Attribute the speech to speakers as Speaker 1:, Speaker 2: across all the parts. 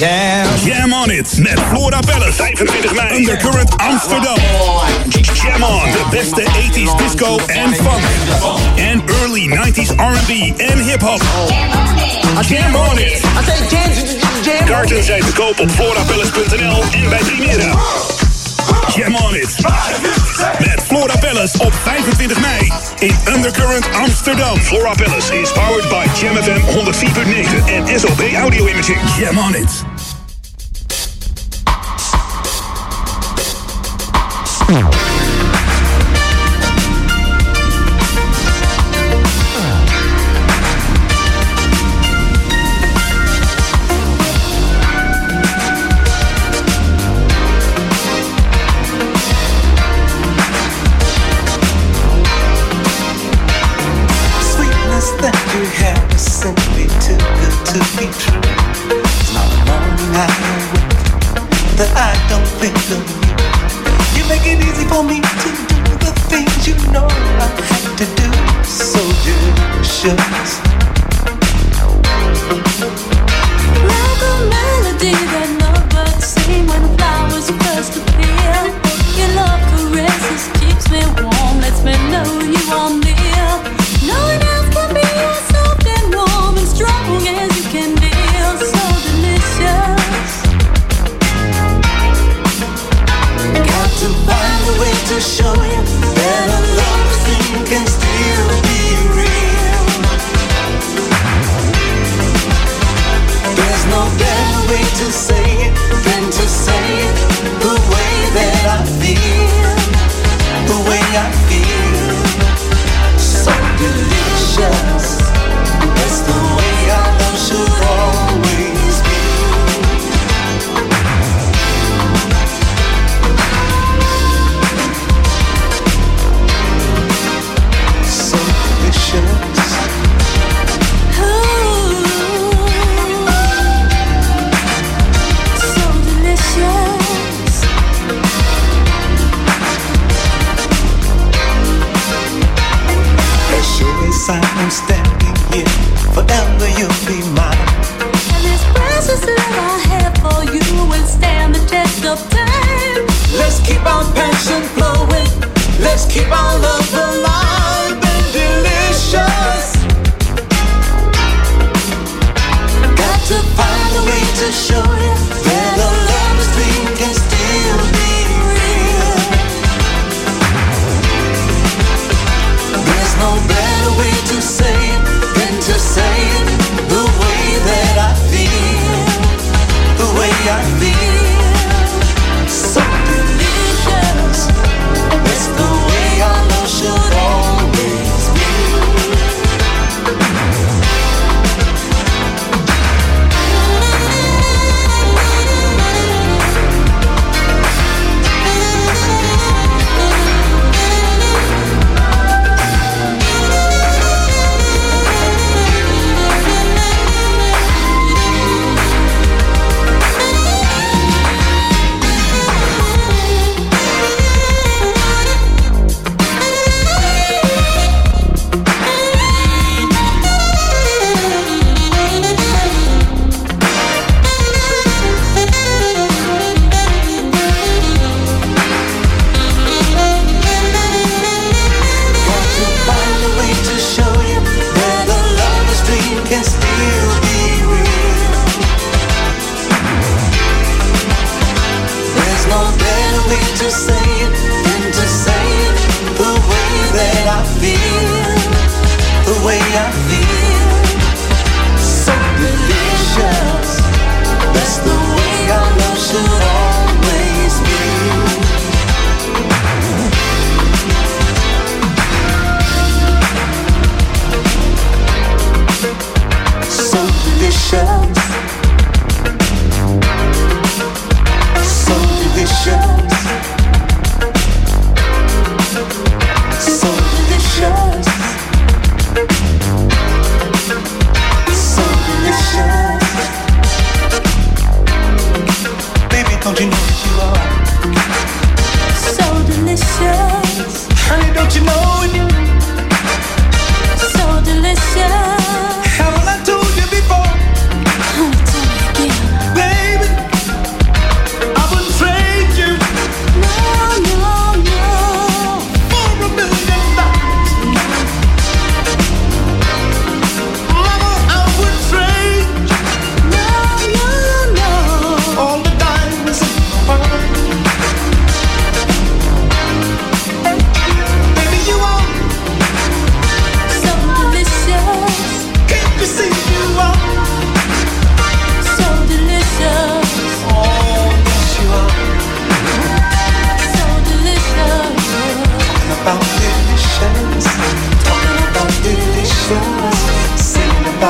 Speaker 1: Jam. On it met florabella 25 mei. Undercurrent Amsterdam. Jam on. De beste 80s disco en funk. En early 90s R&B en hip-hop. Jam on it. Kaarten zijn te koop op florabellis.nl en bij Primera. Jam on it. Met Flora Palace op 25 mei in Undercurrent Amsterdam. Flora Palace is powered by Jam FM 104.9 en SOB Audio Imaging. Jam on it.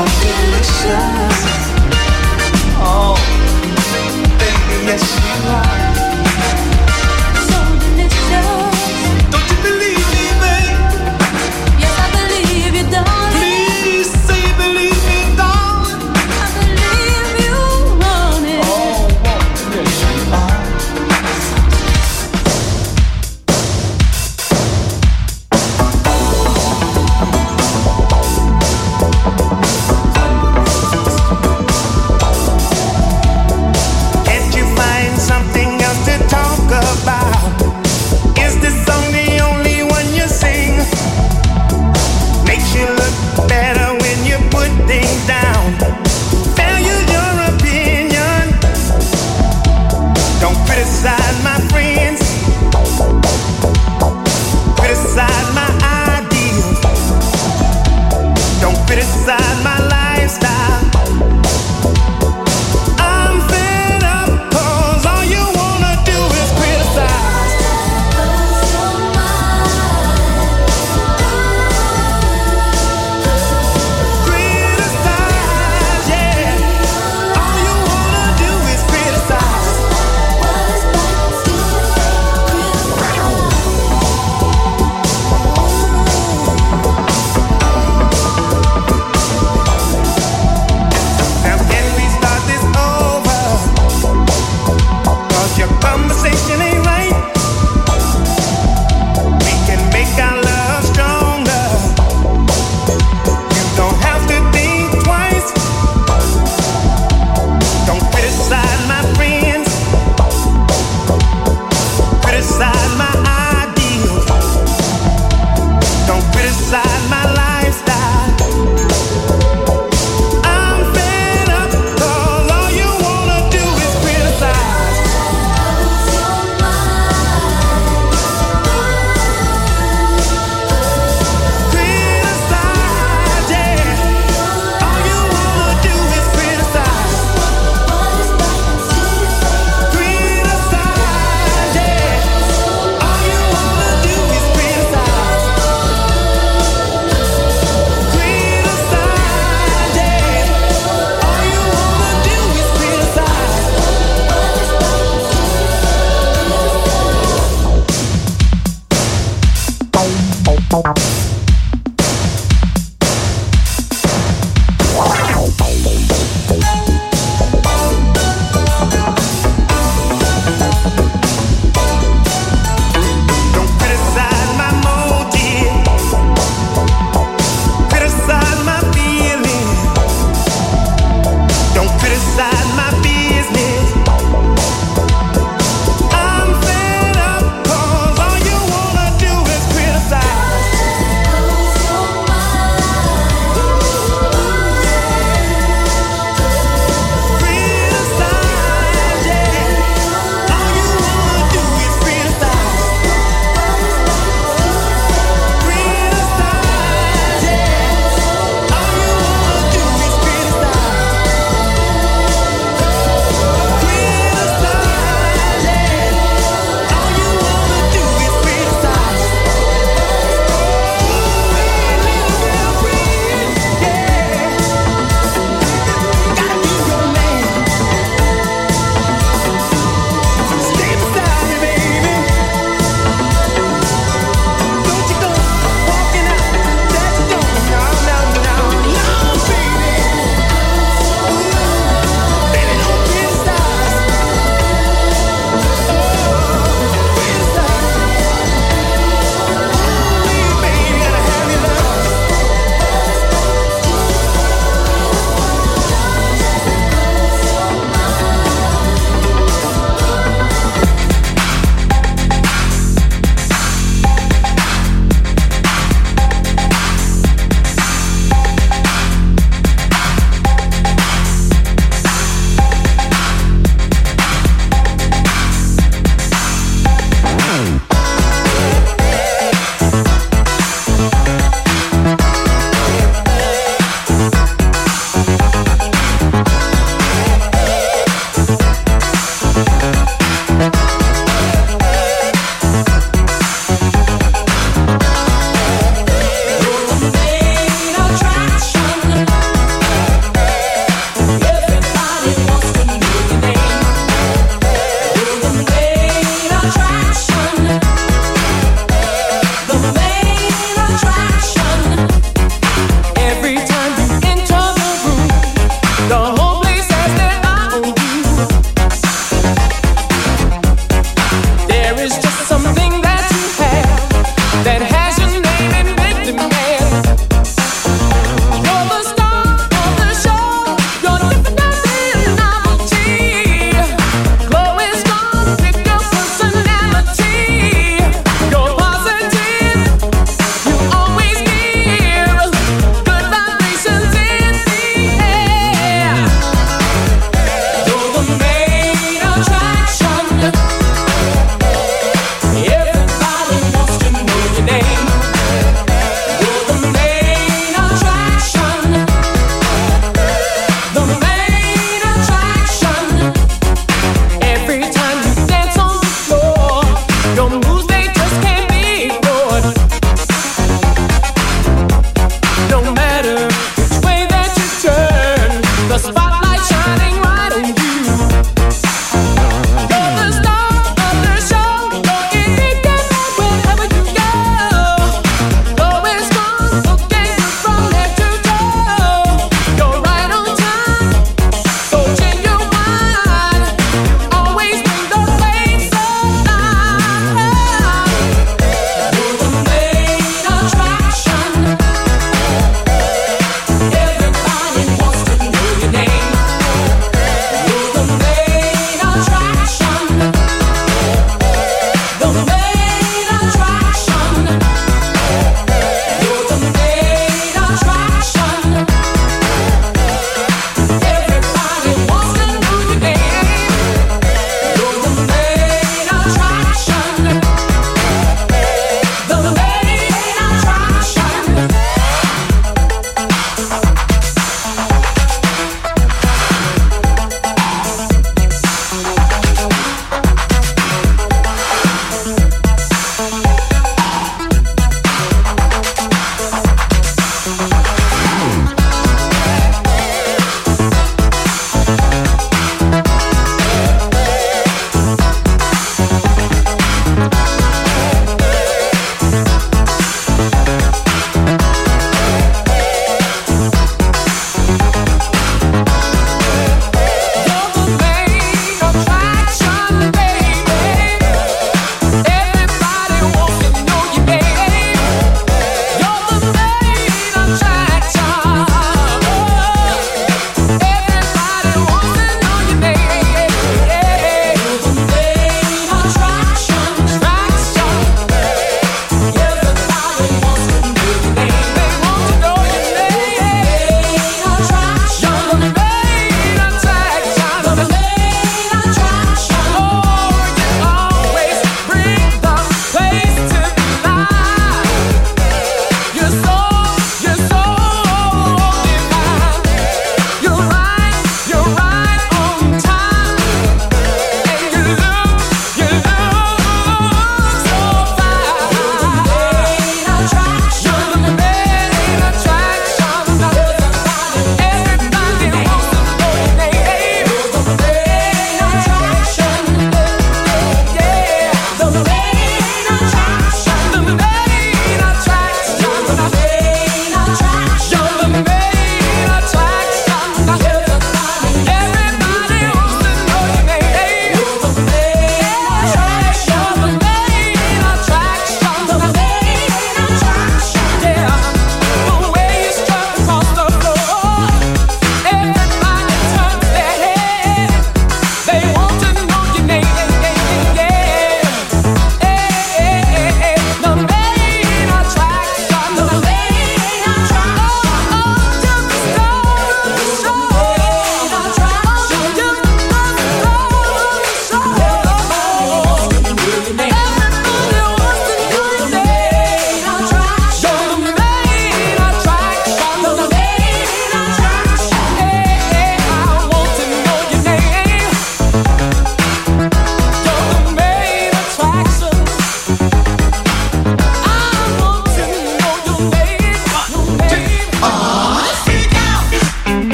Speaker 2: Delicious. Oh, baby, yes you are.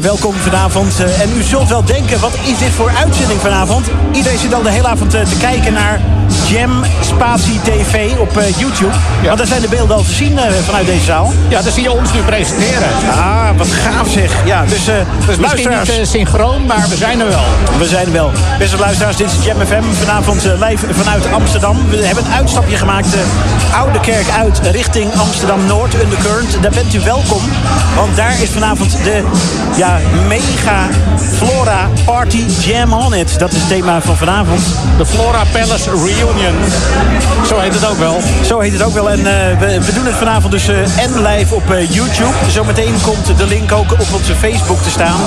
Speaker 3: Welkom vanavond. Eh, en u zult wel denken, wat is dit voor uitzending vanavond? Iedereen zit al de hele avond te kijken naar Jam Spatie TV op YouTube. Ja. Want daar zijn de beelden al te zien vanuit deze zaal.
Speaker 4: Ja, daar zie je ons nu presenteren.
Speaker 3: Ah, wat gaaf zeg. Ja, dus, uh,
Speaker 4: dus luisteraars... niet synchroon, maar we zijn er wel.
Speaker 3: We zijn er wel. Beste luisteraars, dit is Jam FM. Vanavond live vanuit Amsterdam. We hebben een uitstapje gemaakt. Oude Kerk uit richting Amsterdam-Noord, Undercurrent. Daar bent u welkom. Want daar is vanavond de ja, mega Flora Party Jam On It. Dat is het thema van vanavond.
Speaker 4: De Flora Palace Reunion. Zo heet het ook wel.
Speaker 3: Zo heet het ook wel. En uh, we, we, doen het vanavond dus uh, en live op uh, YouTube. Zometeen komt de link ook op onze Facebook te staan.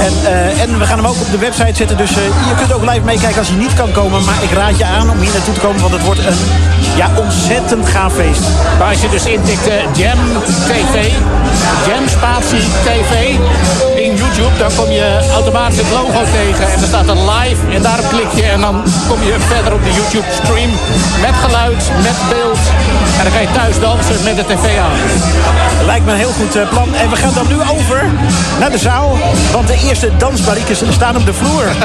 Speaker 3: En, en we gaan hem ook op de website zetten. Dus je kunt ook live meekijken als je niet kan komen. Maar ik raad je aan om hier naartoe te komen. Want het wordt een ja, ontzettend gaaf feest.
Speaker 4: Maar als je dus intikt Jam TV, Jam Spatie TV YouTube, dan kom je automatisch het logo tegen. En dan staat er live en daarop klik je en dan kom je verder op de YouTube stream. Met geluid, met beeld. En dan ga je thuis dansen met de tv aan.
Speaker 3: Lijkt me een heel goed eh, plan. En we gaan dan nu over naar de zaal. Want de eerste dansbariekes staan op de vloer.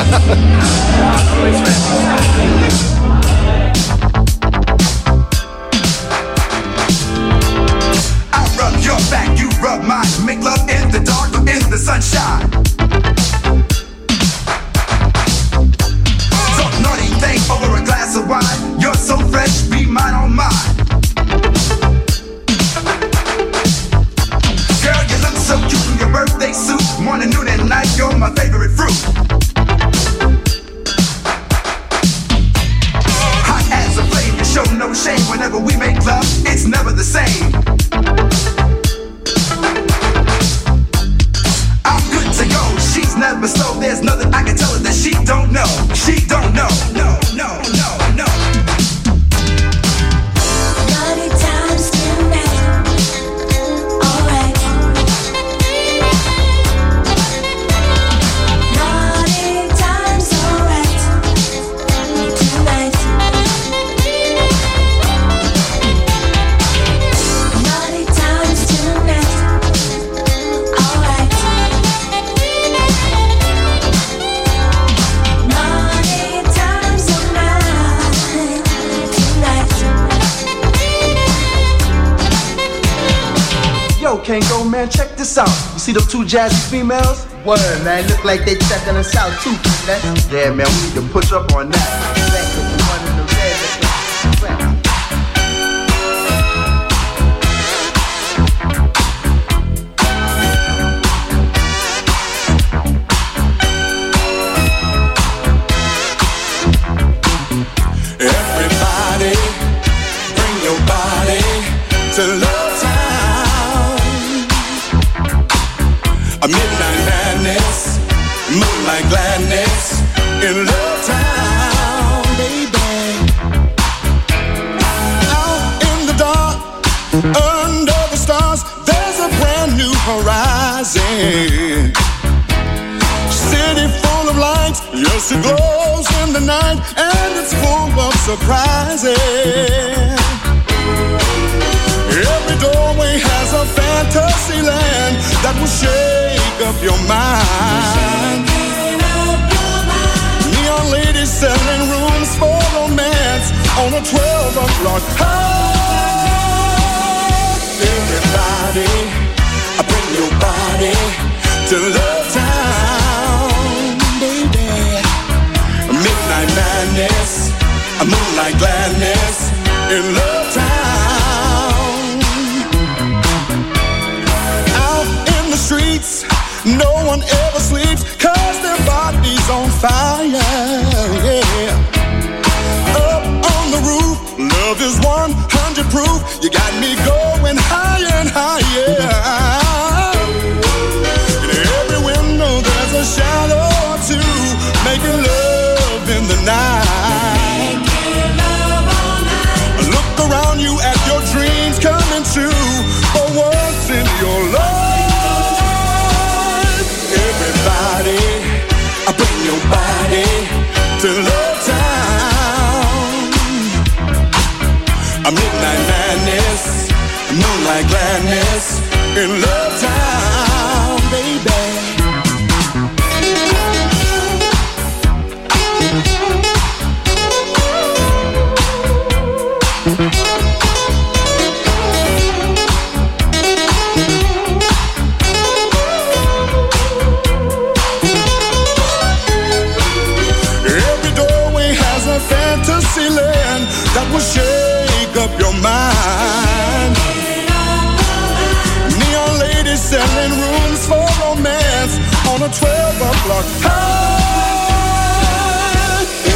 Speaker 5: jazzy females?
Speaker 6: Word, man. Look like they checking us out too.
Speaker 5: Yeah, man. We need to push up on that.
Speaker 7: Surprises. Every doorway has a fantasy land that will shake up your mind. Neon ladies selling rooms for romance on a 12 o'clock high. Everybody, bring your body to Love Town, baby. Midnight madness a moonlight gladness in Love Town. Out in the streets, no one ever sleeps, cause their body's on fire. Yeah. Up on the roof, love is 100 proof. You got me going higher and higher.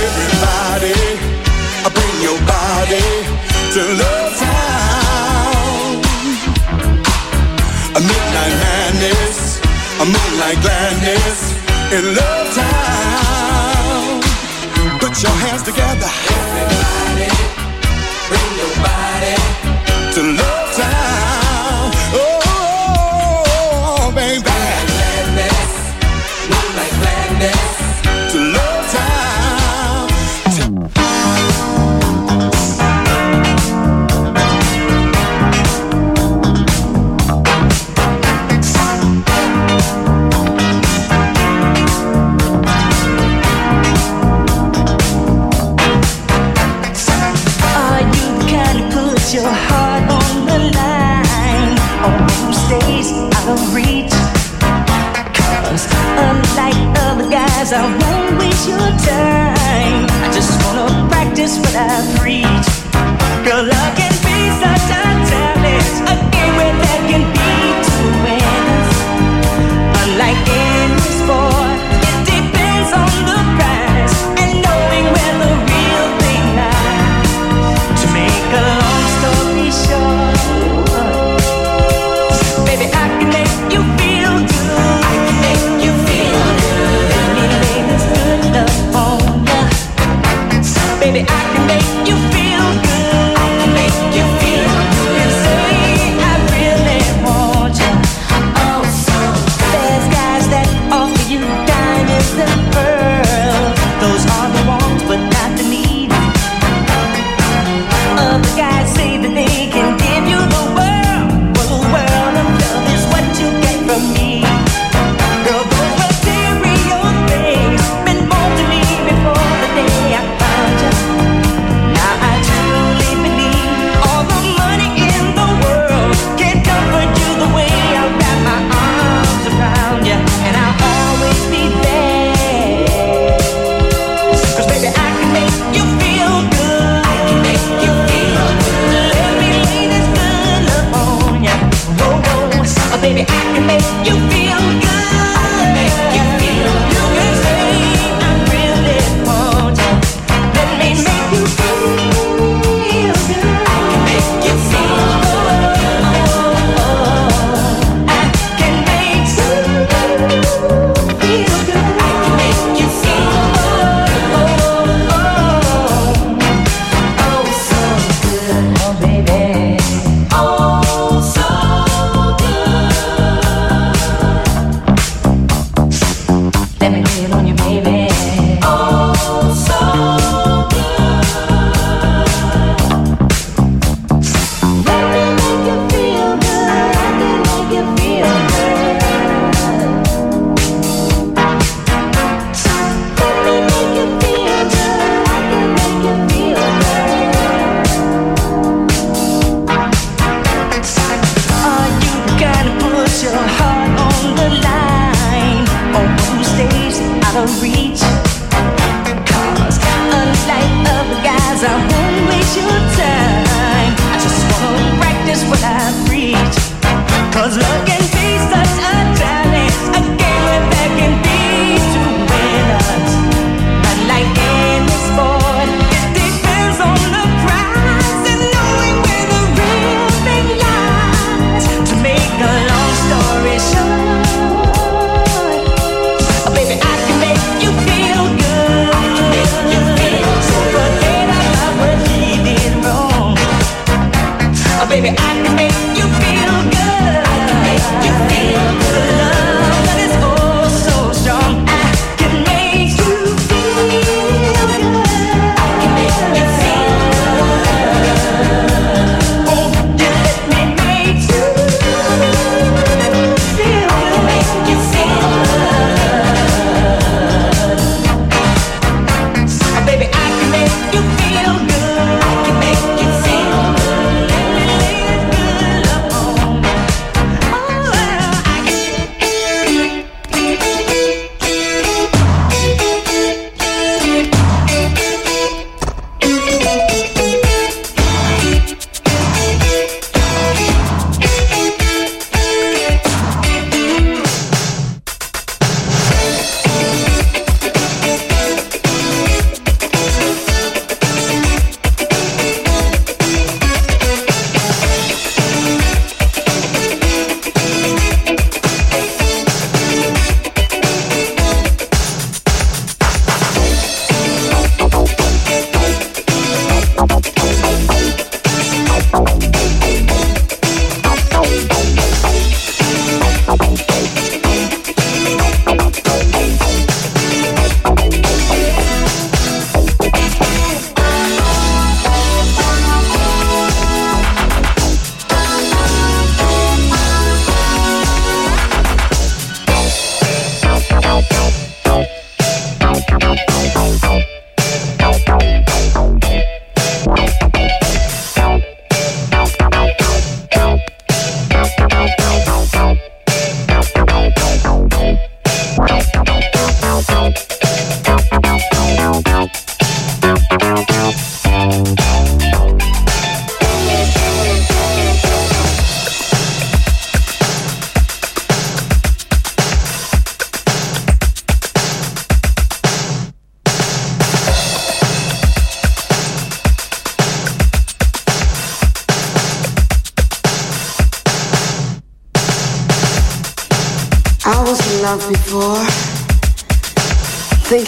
Speaker 7: Everybody, bring your body to love town. A midnight madness,
Speaker 8: a moonlight gladness in love town. Put your hands together.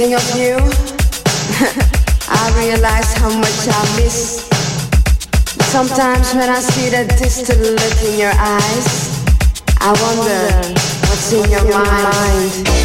Speaker 9: Thinking of you, I realize how much I miss. Sometimes when I see that distant look in your eyes, I wonder what's in your mind.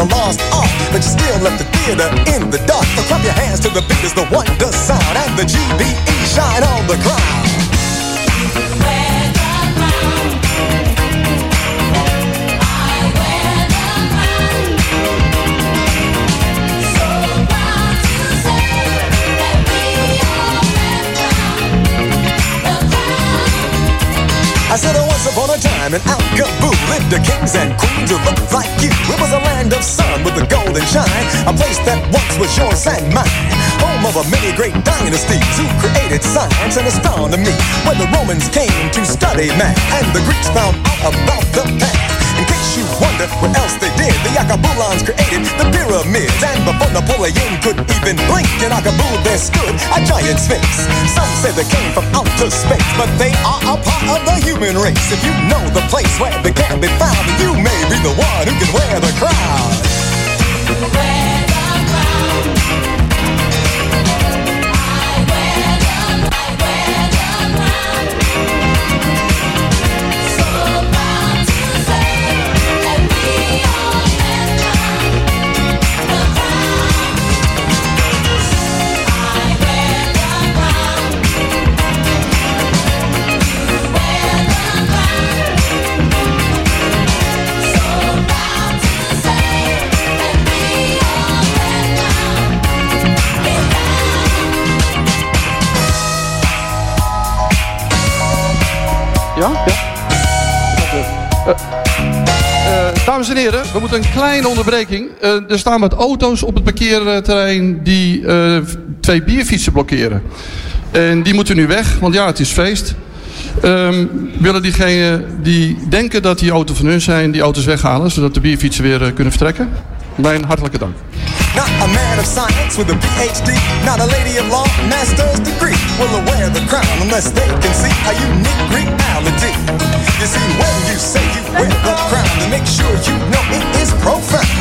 Speaker 10: The
Speaker 11: Lost upon a time in Al Kaboo lived the kings and queens who looked like you. It was a land of sun with a golden shine, a place that once was yours and mine. Home of a many great dynasties who created science and astronomy. When the Romans came to study math and the Greeks found out about the path. In case you wonder what else they did, the Alkebulans created the pyramids. And before Napoleon could even blink, in Akabul there stood a giant sphinx. Some say they came from outer space, but they are a part of the human race. If you know the place where they can be found, you may be the one who can wear the crown.
Speaker 12: Ja? Ja. Eh, eh, dames en heren, we moeten een kleine onderbreking. Eh, er staan wat auto's op het parkeerterrein die twee bierfietsen blokkeren. En die moeten nu weg, want ja, het is feest. Ehm, willen diegenen die denken dat die auto's van hun zijn, die auto's weghalen, zodat de bierfietsen weer kunnen vertrekken? Mijn hartelijke dank.
Speaker 11: Not a man of science with a PhD, not a lady of law, master's degree will wear the crown unless they can see a unique reality. You see, when you say you wear the crown, then make sure you know it is profound.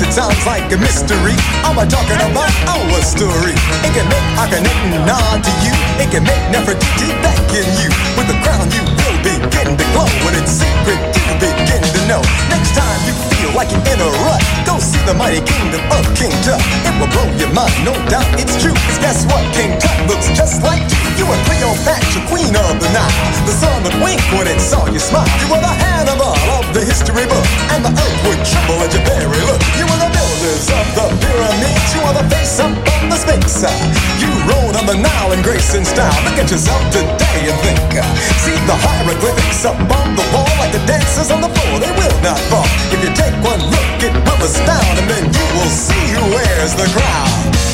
Speaker 11: It sounds like a mystery, I'm a talking about our story. It can make Akhenaten nod to you, it can make Nefertiti beckon you. With the crown, you will begin to glow, when it's secret, you begin to know. Next time you feel like you're in a rut, go see the mighty kingdom of King Tut. It will blow your mind, no doubt it's true. Cause guess what? King Tut looks just like you. You were Cleopatra, queen of the Nile. The sun would wink when it saw you smile. You were the Hannibal of the history book. And the earth would tremble at your very look. You were the builders of the pyramids. You are the face up of the Sphinx. You rode on the Nile in grace and style. Look at yourself today and think. See the hieroglyphics up on the wall like the dancers on the floor. They will not fall. If you take one look, it will astound. And then you will see who wears the crown.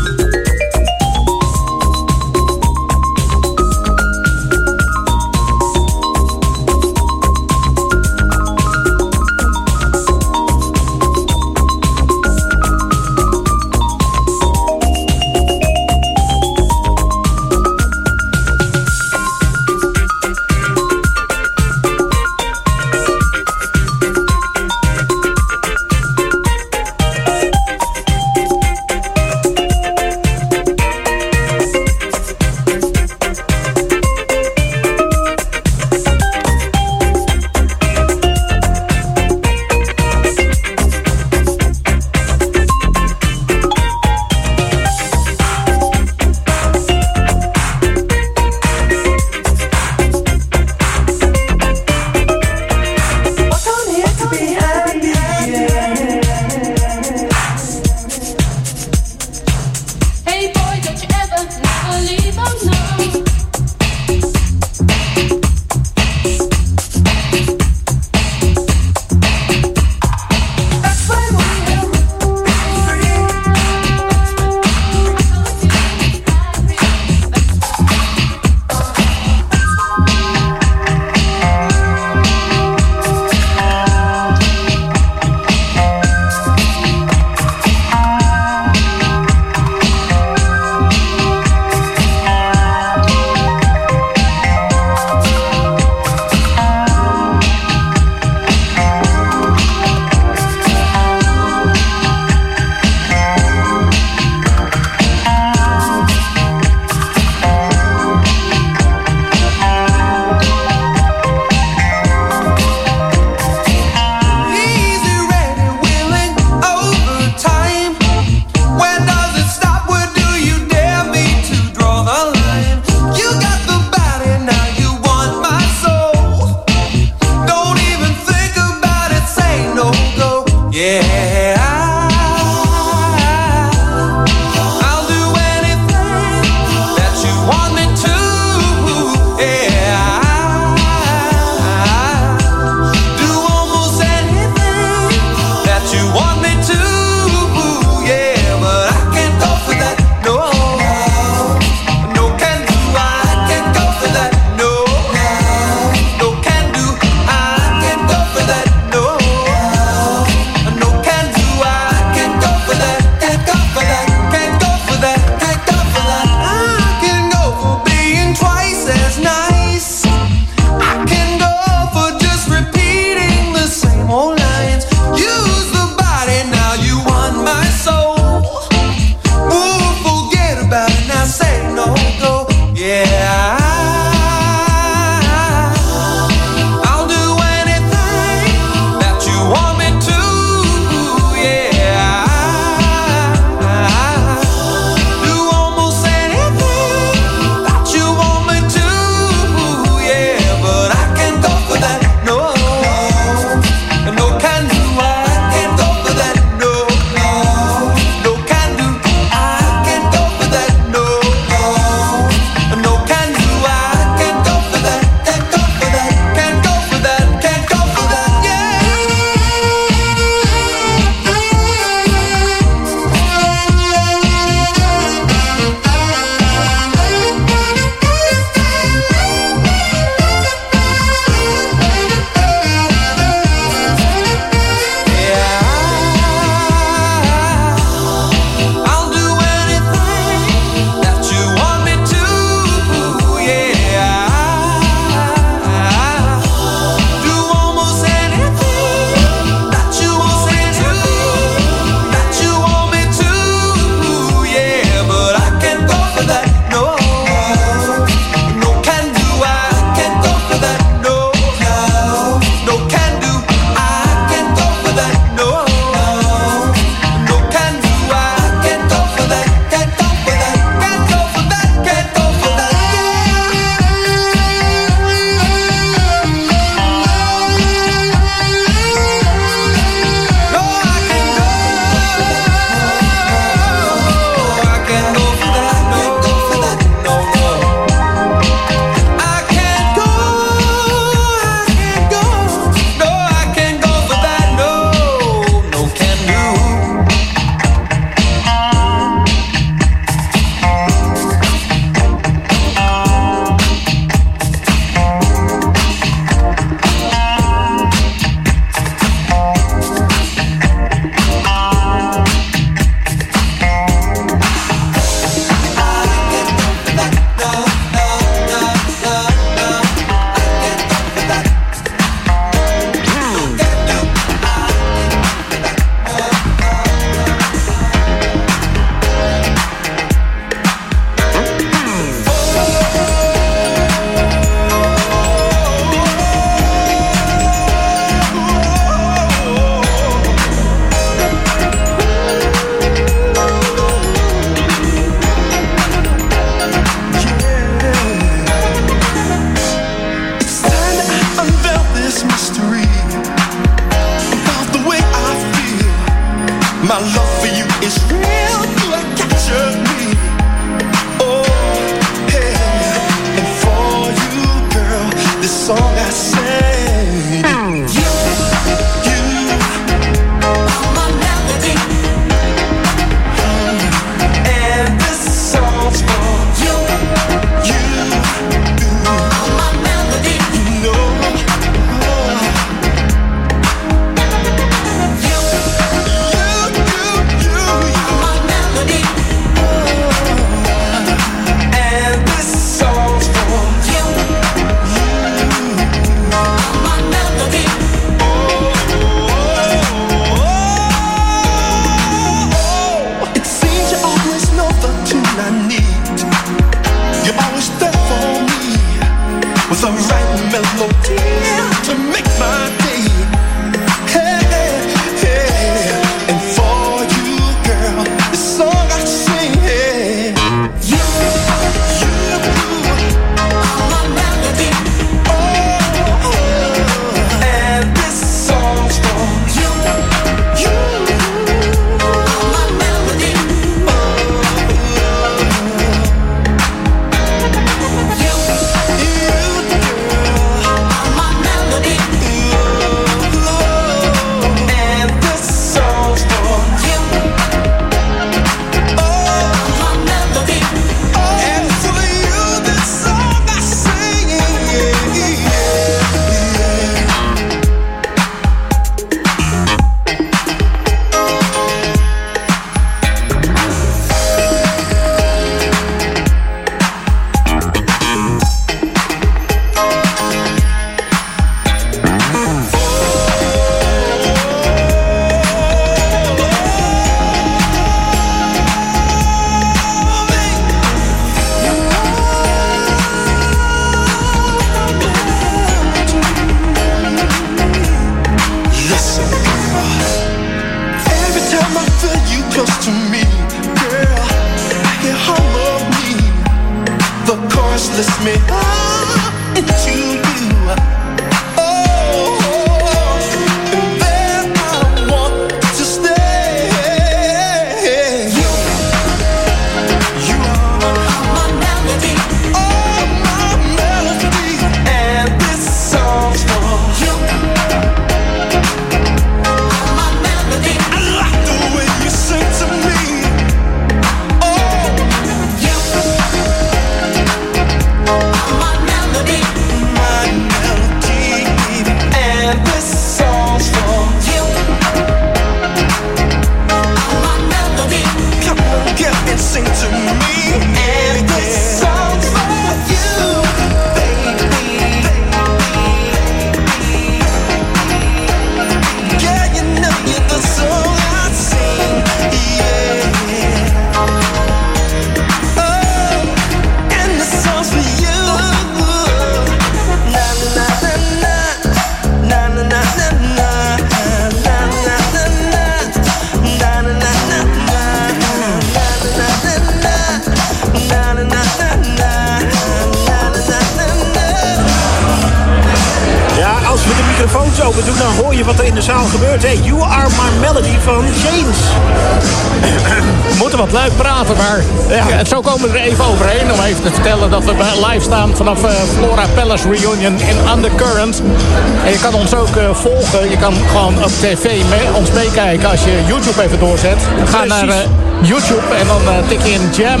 Speaker 4: tv mee, ons meekijken als je YouTube even doorzet. Ga naar eh, YouTube en dan uh, tik je in Jam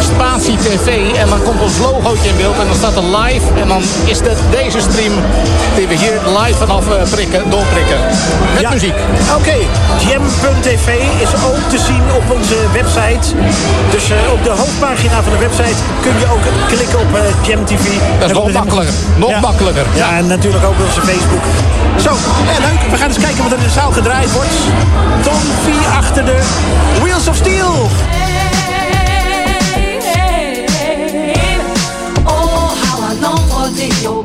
Speaker 4: Spatie TV. En dan komt ons logootje in beeld en dan staat er live. En dan is dat deze stream die we hier vanaf eh, prikken, doorprikken. Met muziek.
Speaker 3: Oké. Okay. Jam.tv is ook te zien op onze website. Dus eh, op de hoofdpagina van de website kun je ook klikken op eh, Jam TV.
Speaker 4: Dat is nog makkelijker. Nog makkelijker.
Speaker 3: Ja. en natuurlijk ook onze Facebook. Zo, en leuk. We gaan eens kijken wat er in de zaal gedraaid wordt. Tom achter de Wheels of Steel.
Speaker 10: Oh, how I long for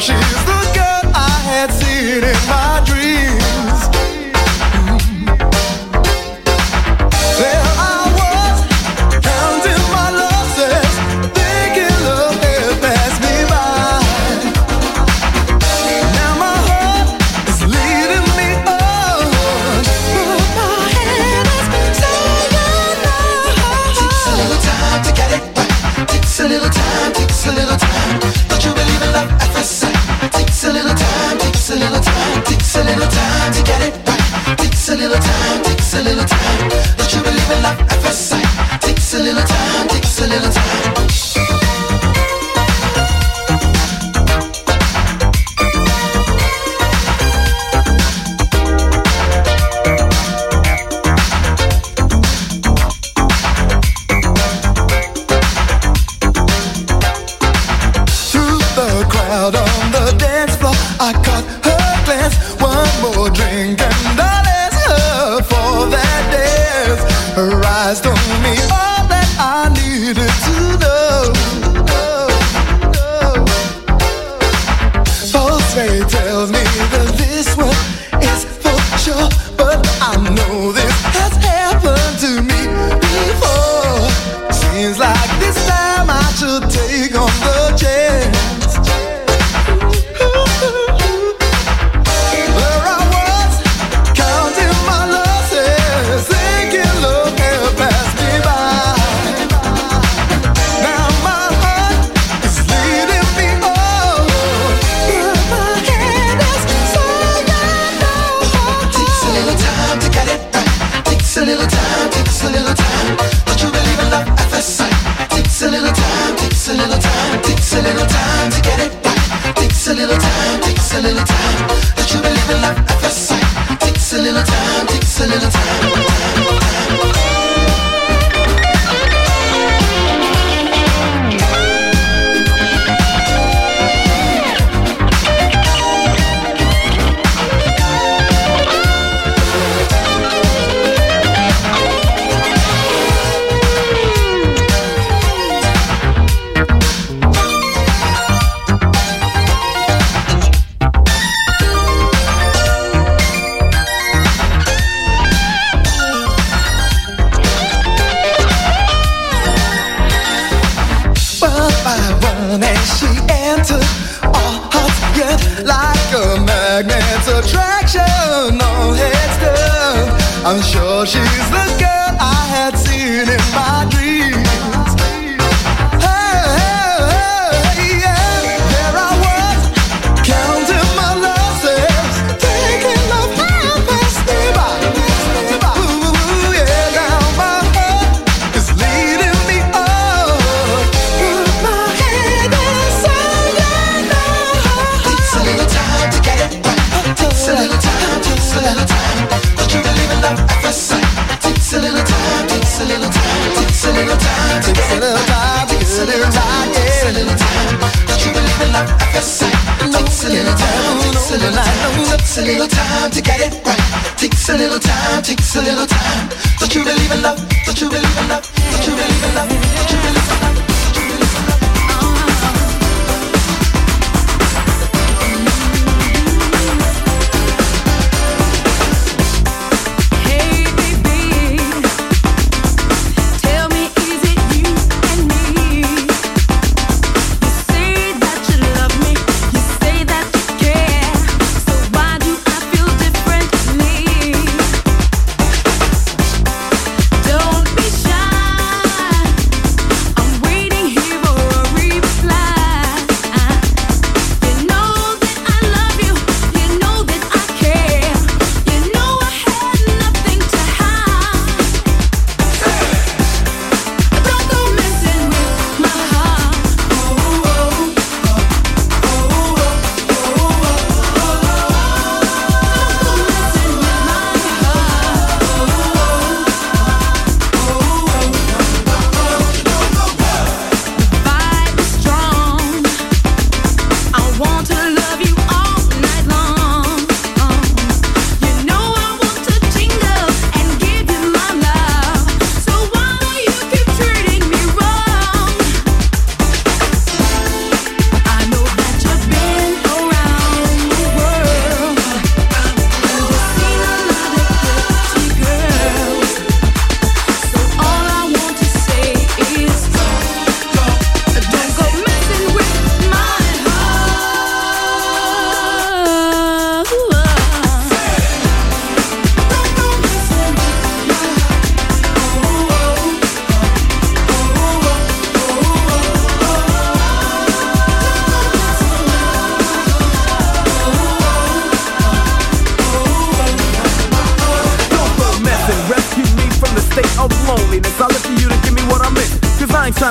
Speaker 13: she's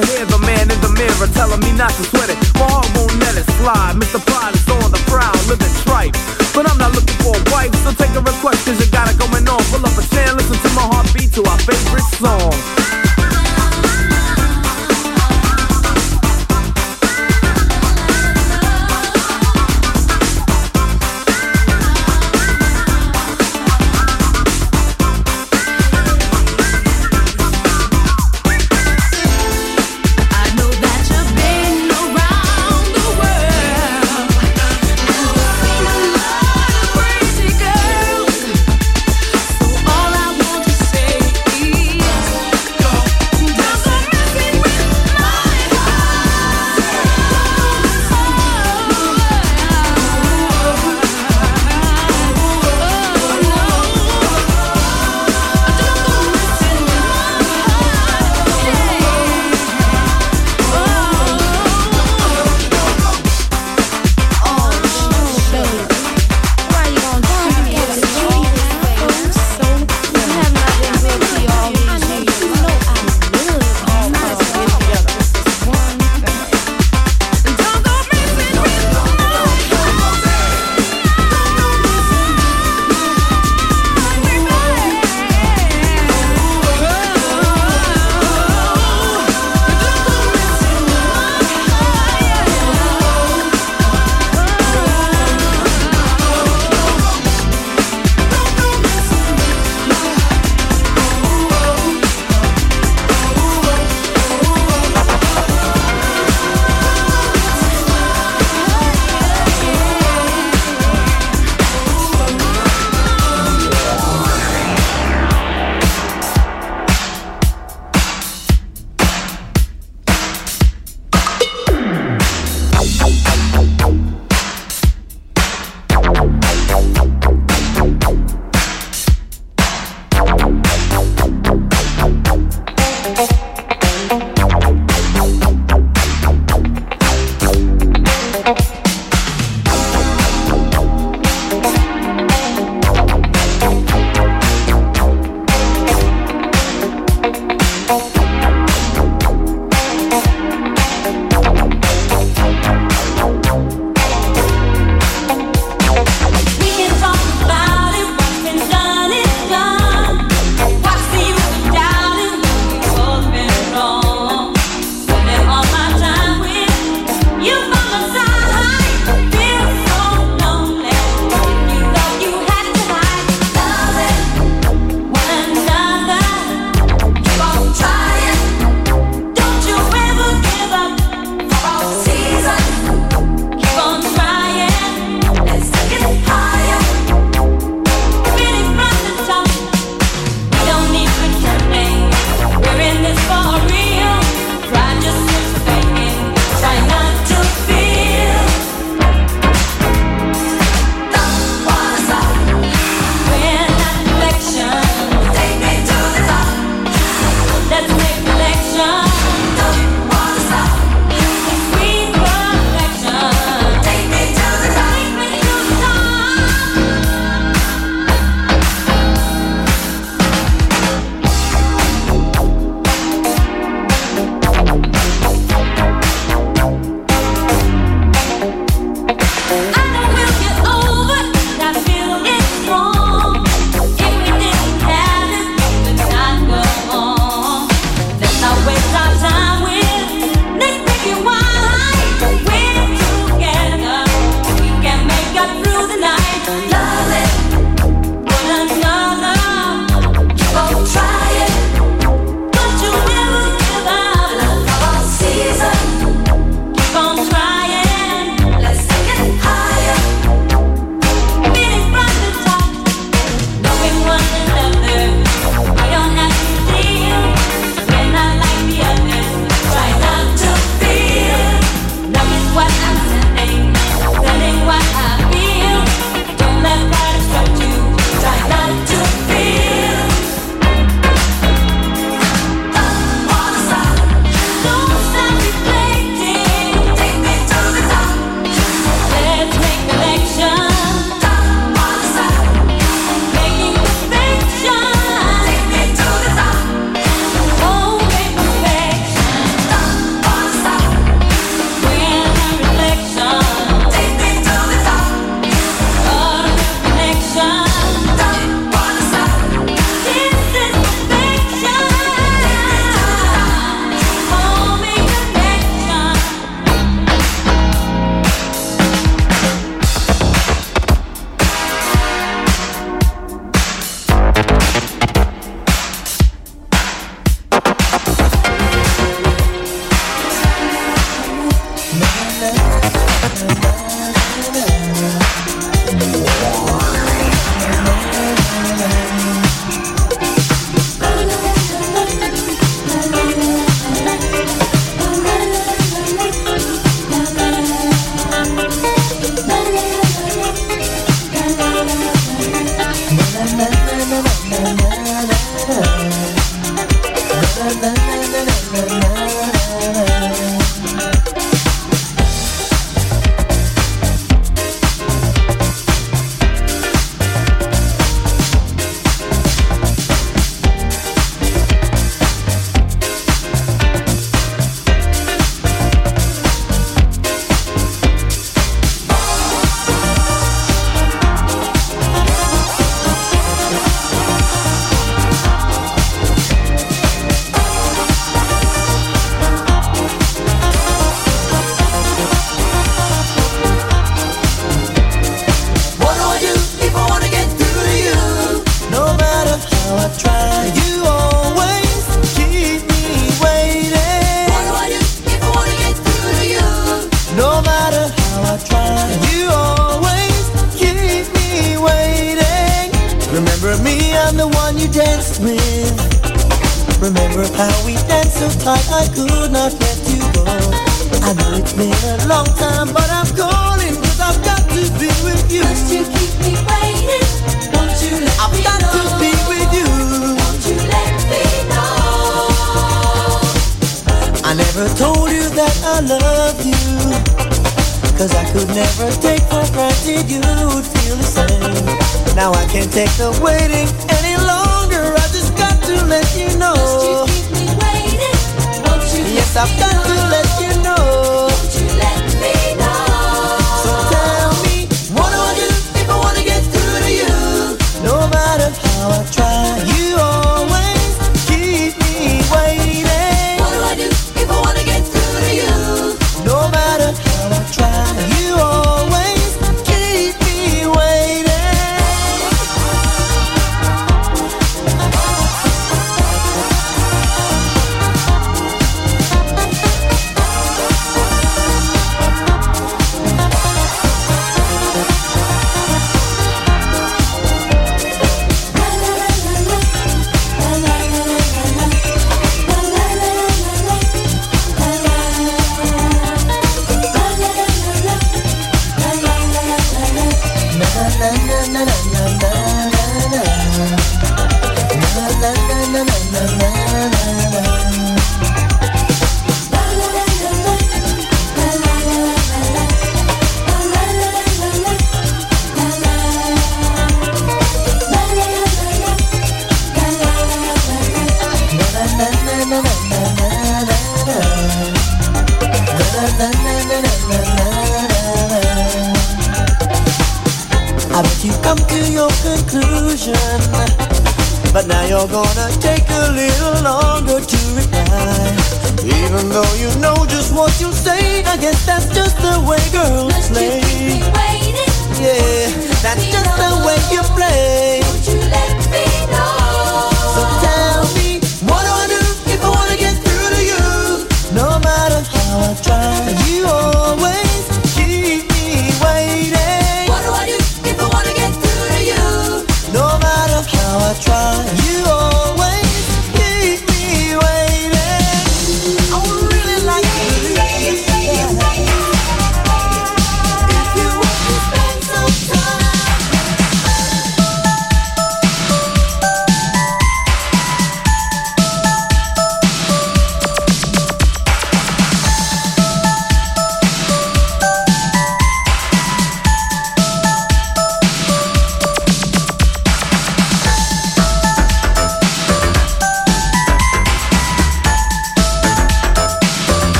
Speaker 14: to
Speaker 6: hear the man in the mirror telling me not to sweat it. My heart won't let it slide. Mr. Pride is on the prowl, living tripe. But I'm not looking for a wife, so take a request cause you got it going on. Pull up a chair, listen to my heartbeat to our favorite song.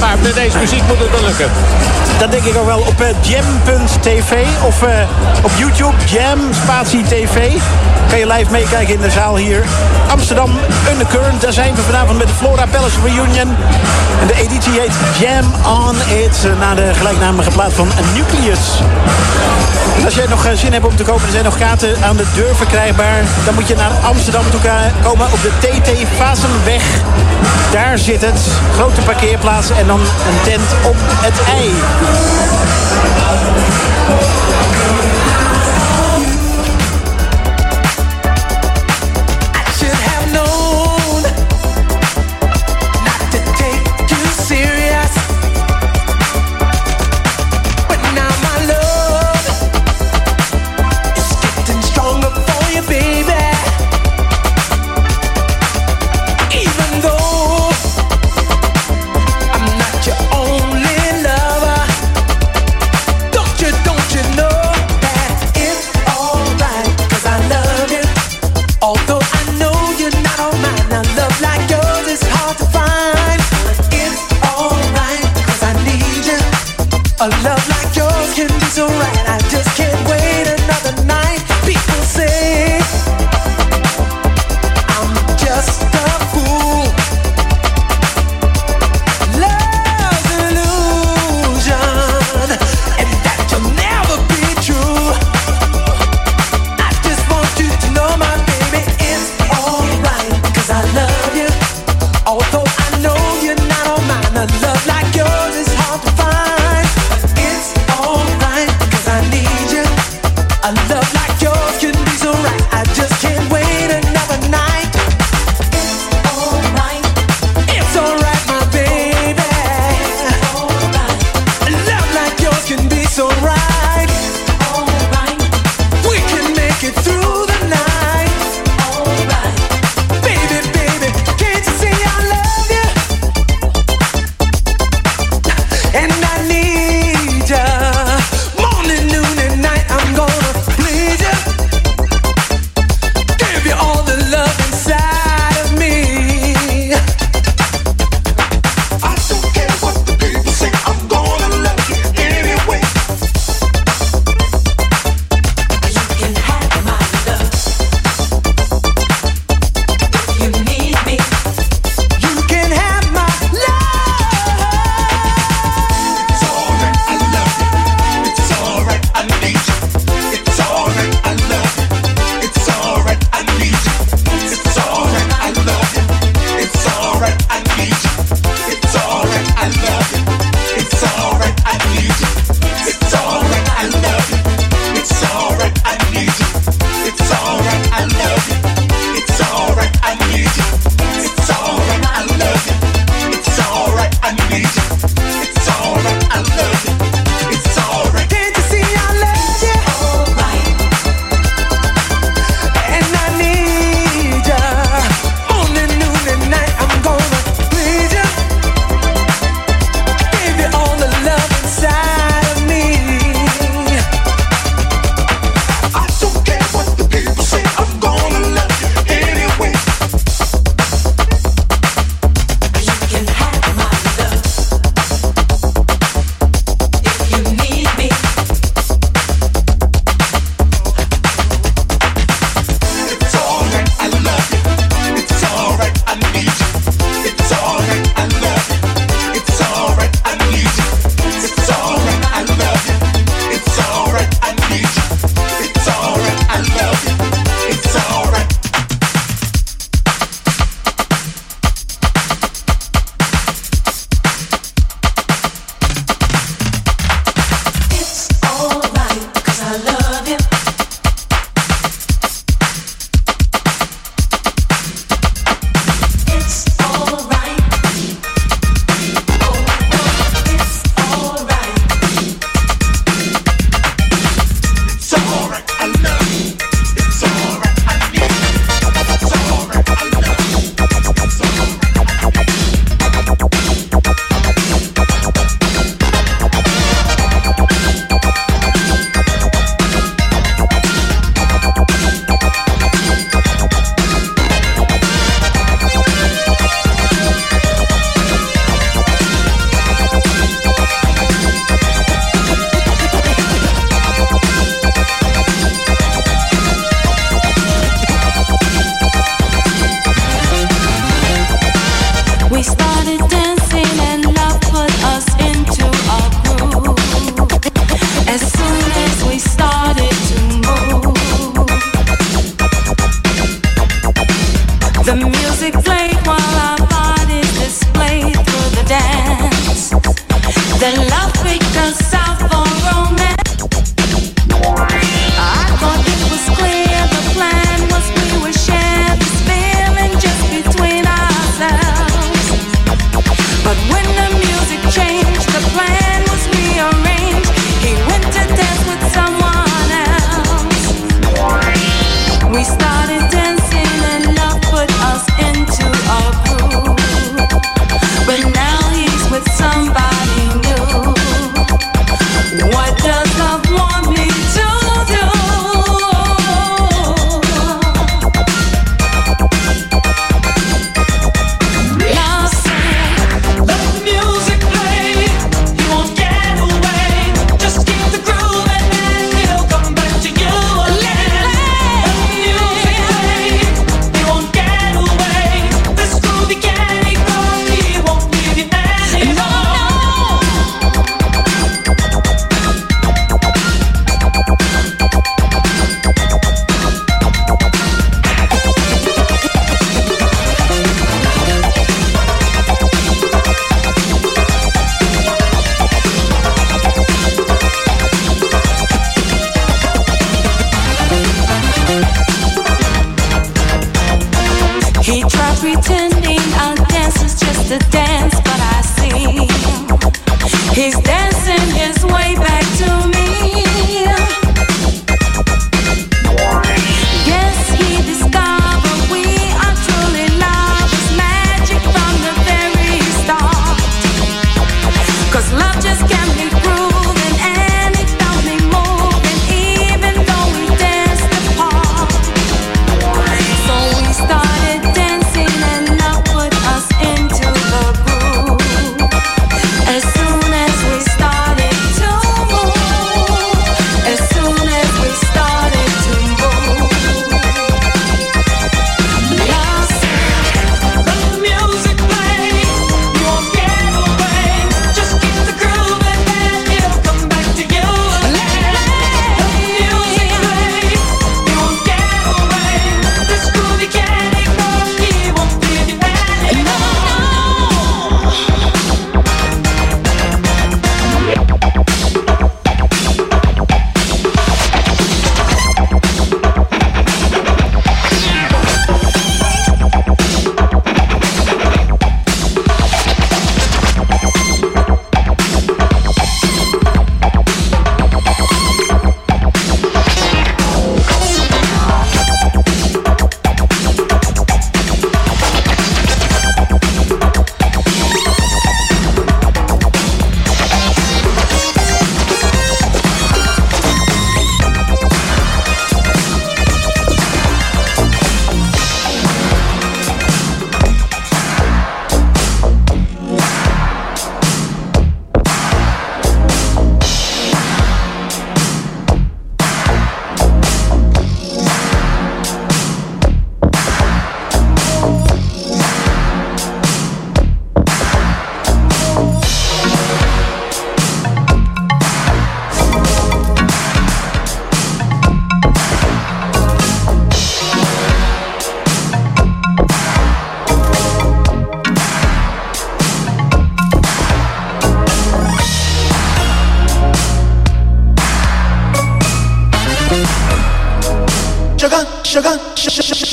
Speaker 4: Maar met deze muziek moet het wel lukken.
Speaker 3: Dat denk ik ook wel op eh, jam.tv of eh, op YouTube, Jam Spatie TV. Kan je live meekijken in de zaal hier. Amsterdam Undercurrent, daar zijn we vanavond met de Flora Palace Reunion. En de editie heet Jam on It, na de gelijknamige plaat van Nucleus. Als jij nog eh, zin hebt om te kopen, er zijn nog kaarten aan de deur verkrijgbaar. Dan moet je naar Amsterdam toe komen op de TT Vazenweg. Daar zit het. Grote parkeerplaats en dan een tent op het ei.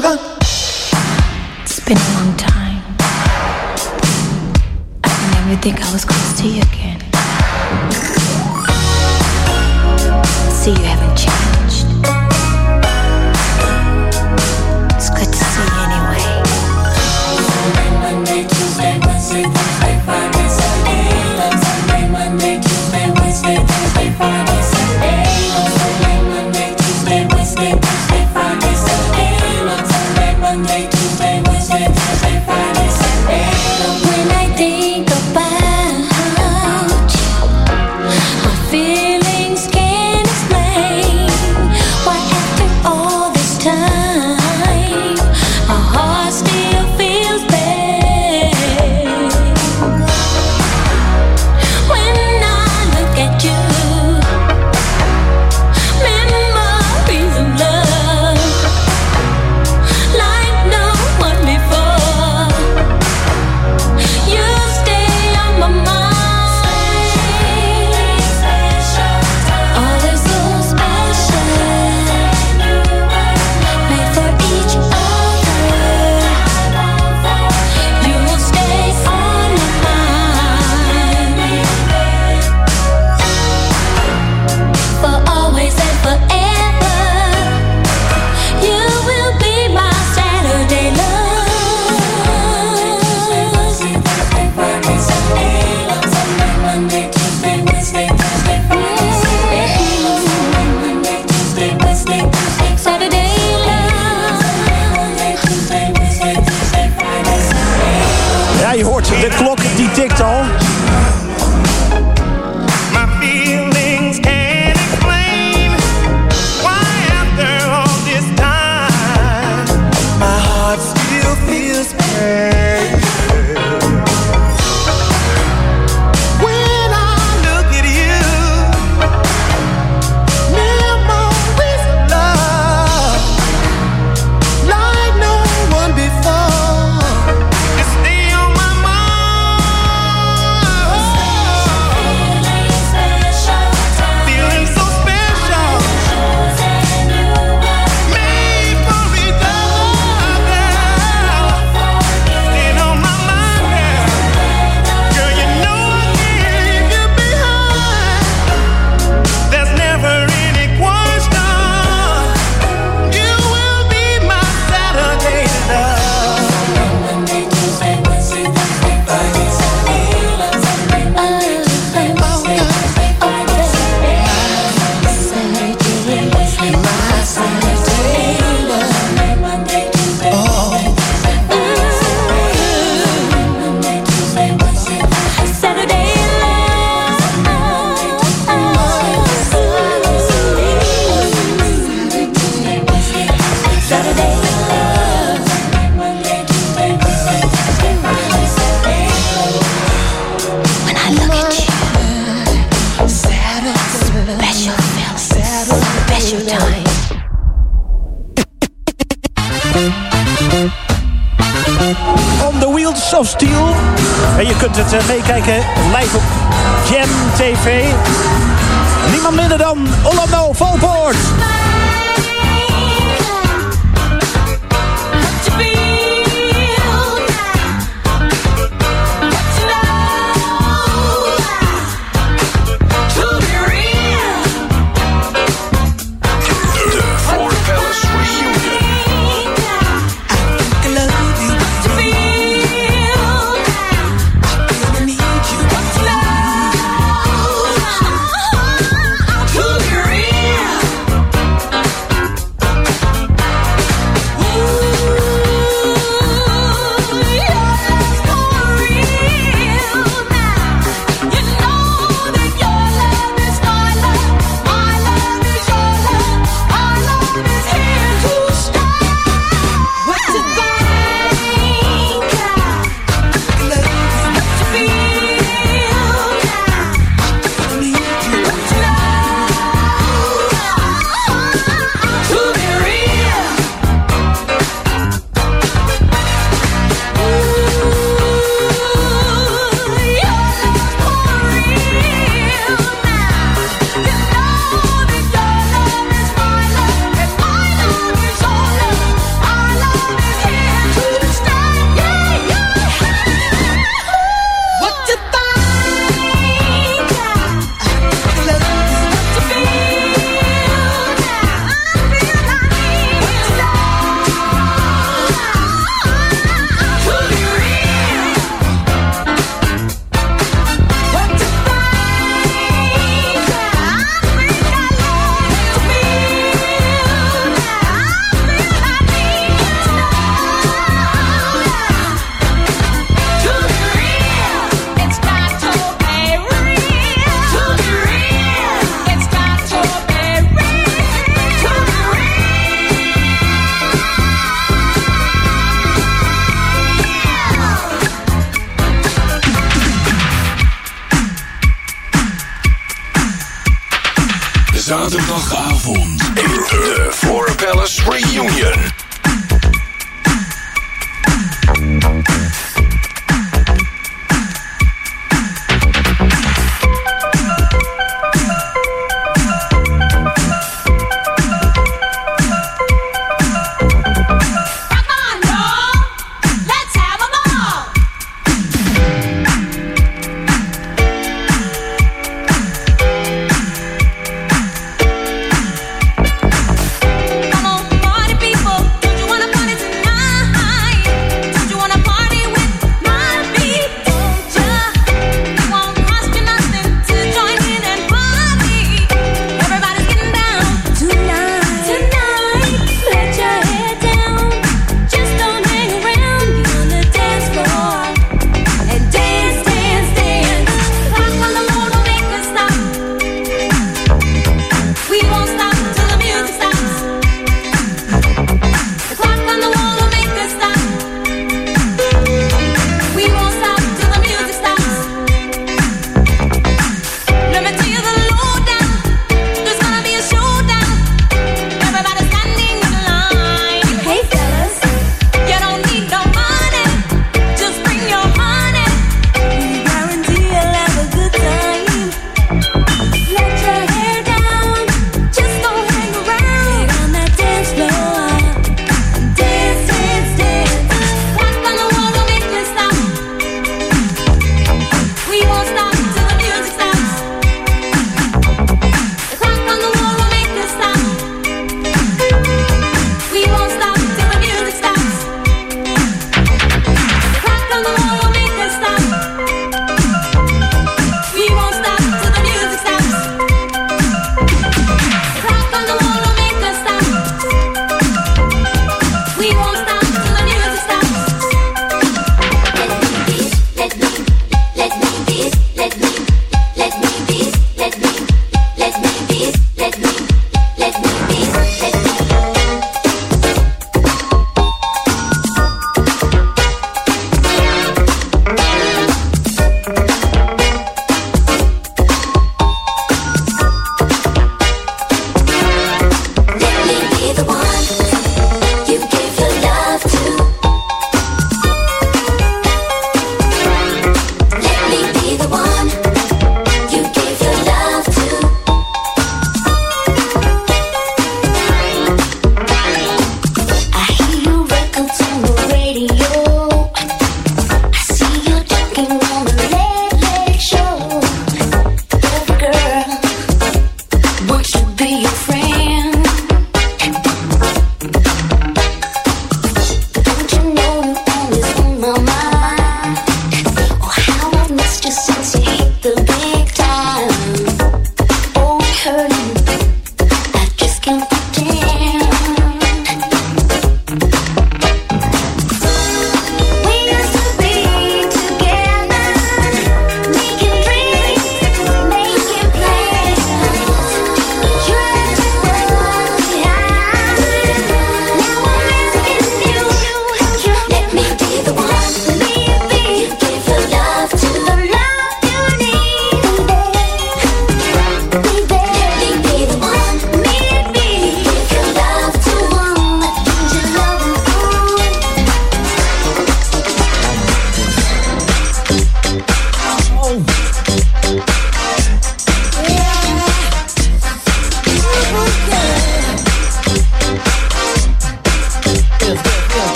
Speaker 15: 그 러.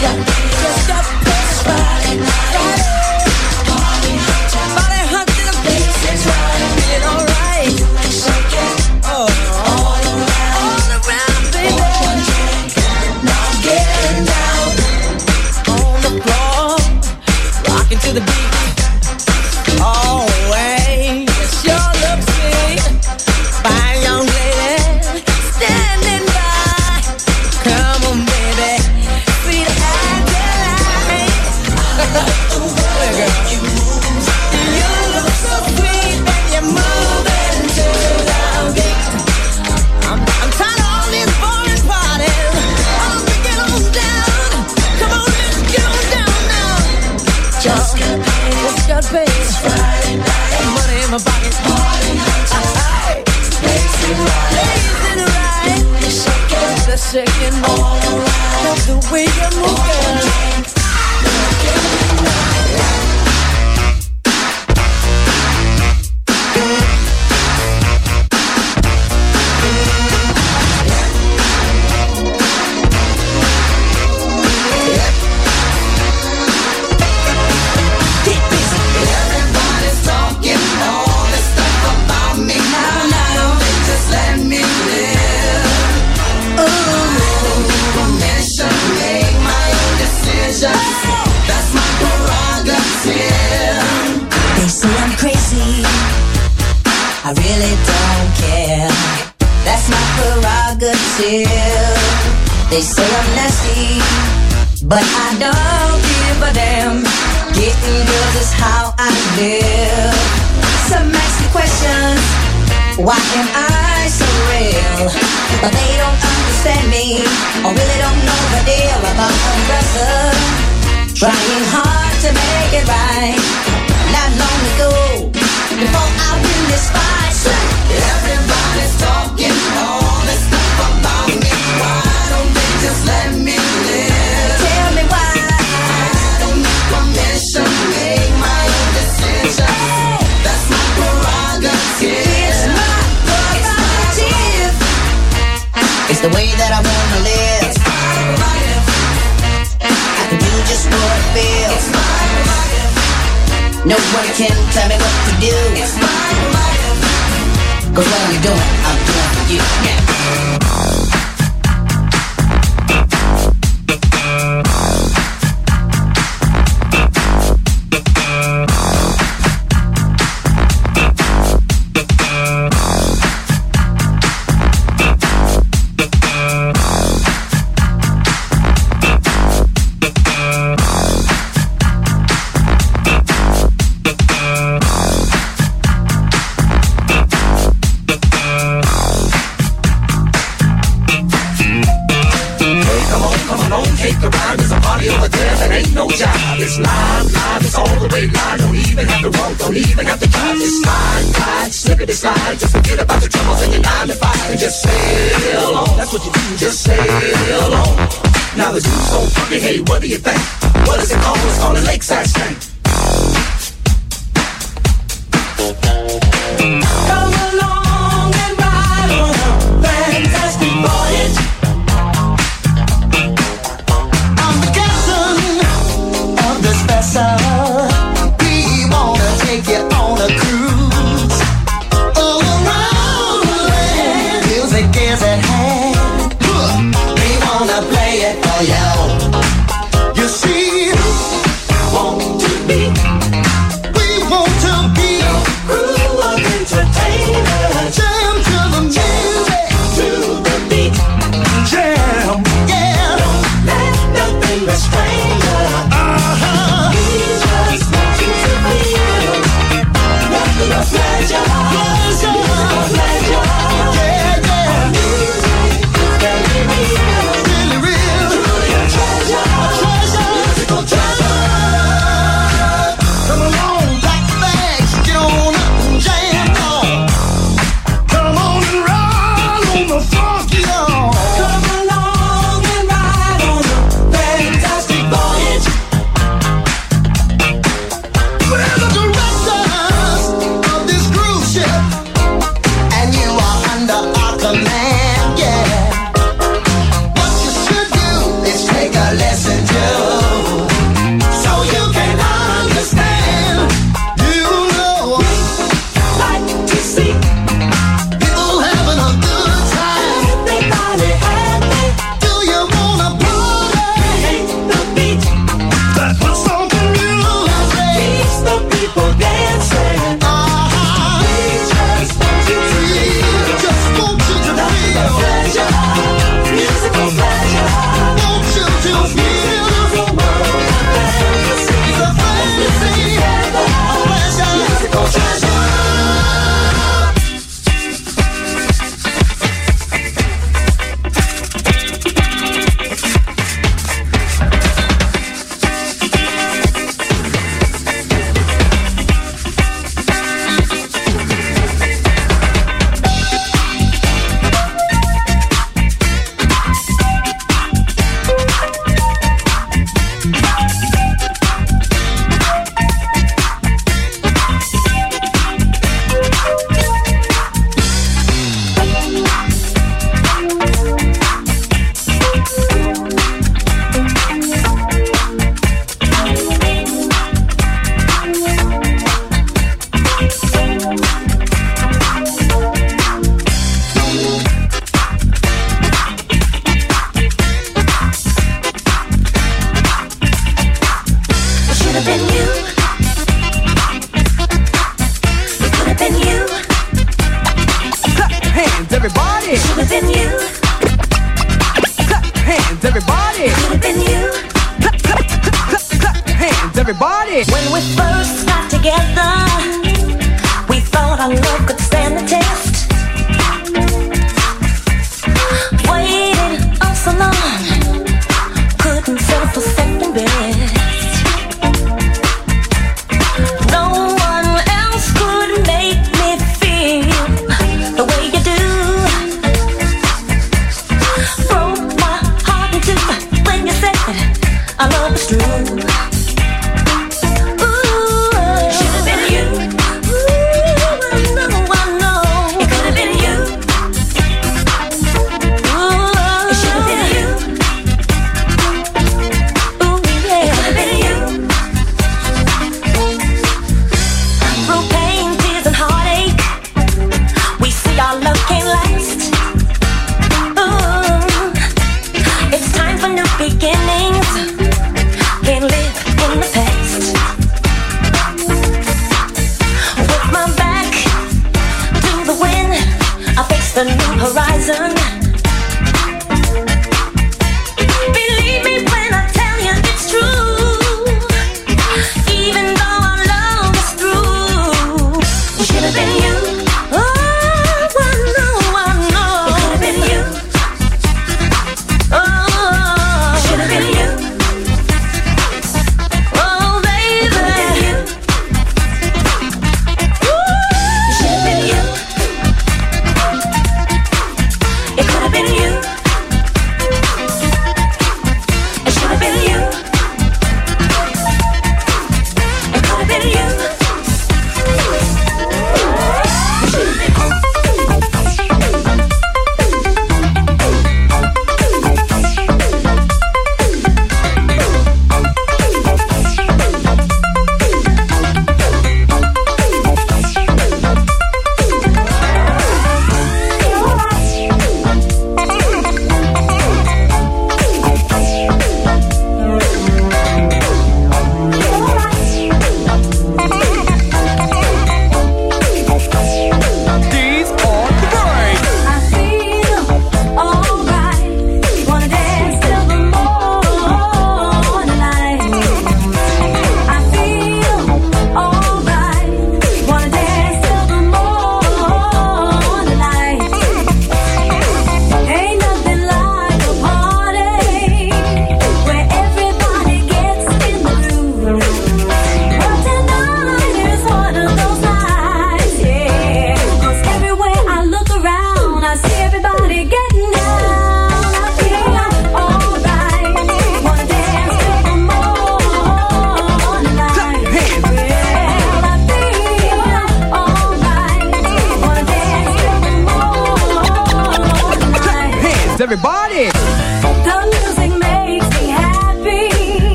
Speaker 15: Just a
Speaker 16: push right,
Speaker 8: right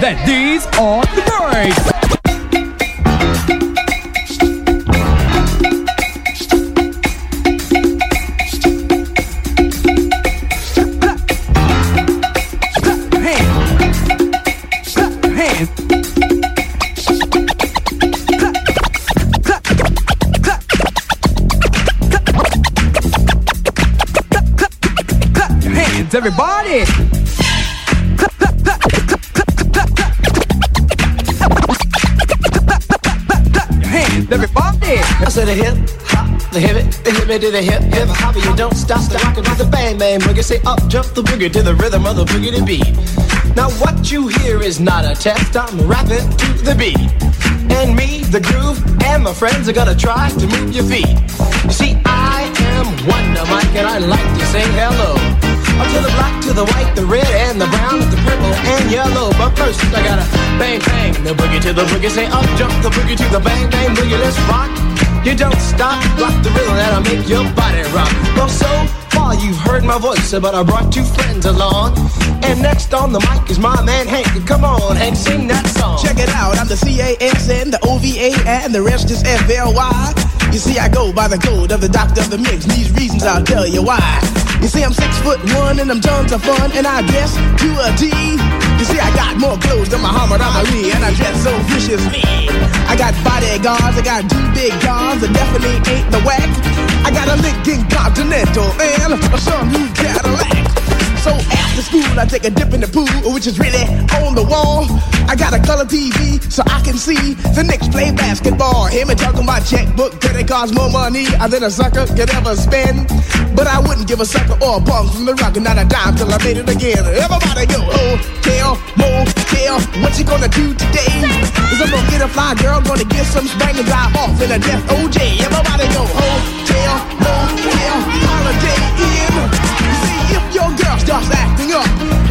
Speaker 8: that
Speaker 6: deal. Bang booger. Say up, jump the booger to the rhythm of the boogie to beat. Now what you hear is not a test. I'm rapping to the beat. And me, the groove, and my friends are gonna try to move your feet. You see, I am Wonder Mike, and I like to say hello. Up to the black, to the white, the red, and the brown, the purple, and yellow. But first, I gotta bang, bang, the boogie to the boogie. Say up, jump the boogie to the bang, bang, boogie. Let's rock. You don't stop, rock the rhythm that'll make your body rock. Well, so far you've heard my voice, but I brought two friends along. And next on the mic is my man Hank. Come on, Hank, sing that song.
Speaker 17: Check it out, I'm the C-A-S-N, the O-V-A, and the rest is F-L-Y. You see, I go by the code of the doctor of the mix. These reasons I'll tell you why. You see, I'm six foot one and I'm tons of fun, and I guess to a T. You see, I got more clothes than Muhammad Ali, and I dress so viciously. I got bodyguards, I got two big guns that definitely ain't the whack. I got a Lincoln Continental and a new Cadillac. So after school, I take a dip in the pool, which is really on the wall. I got a color TV so I can see the Knicks play basketball. Him and talking my checkbook, could it cost more money than a sucker could ever spend? But I wouldn't give a sucker or a bum from the rock, and not a dime till I made it again. Everybody go, oh, hotel, motel, what you gonna do today? Is I'm gonna get a fly girl, gonna get some spring and drive off in a death OJ. Everybody go, oh, hotel, motel, Holiday Inn. Your girl starts acting up,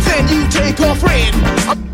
Speaker 17: then you take her friend.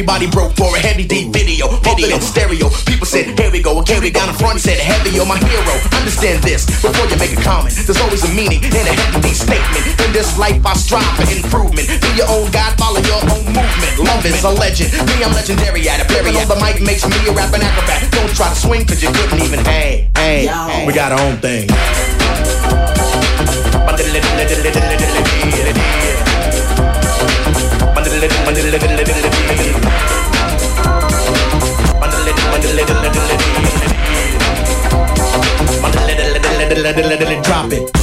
Speaker 18: Everybody broke for a heavy deep video, video in stereo. People said, here we go, and carry down the front said, heavy, you're my hero. Understand this before you make a comment. There's always a meaning in a heavy statement. In this life, I strive for improvement. Be your own God, follow your own movement. Love is a legend. Me, I'm legendary at it. Blurry on the mic makes me a rapping acrobat. Don't try to swing, cause you couldn't even hang. Hey, hey, we got our own thing. let it,
Speaker 7: let it, let it
Speaker 19: drop
Speaker 5: it.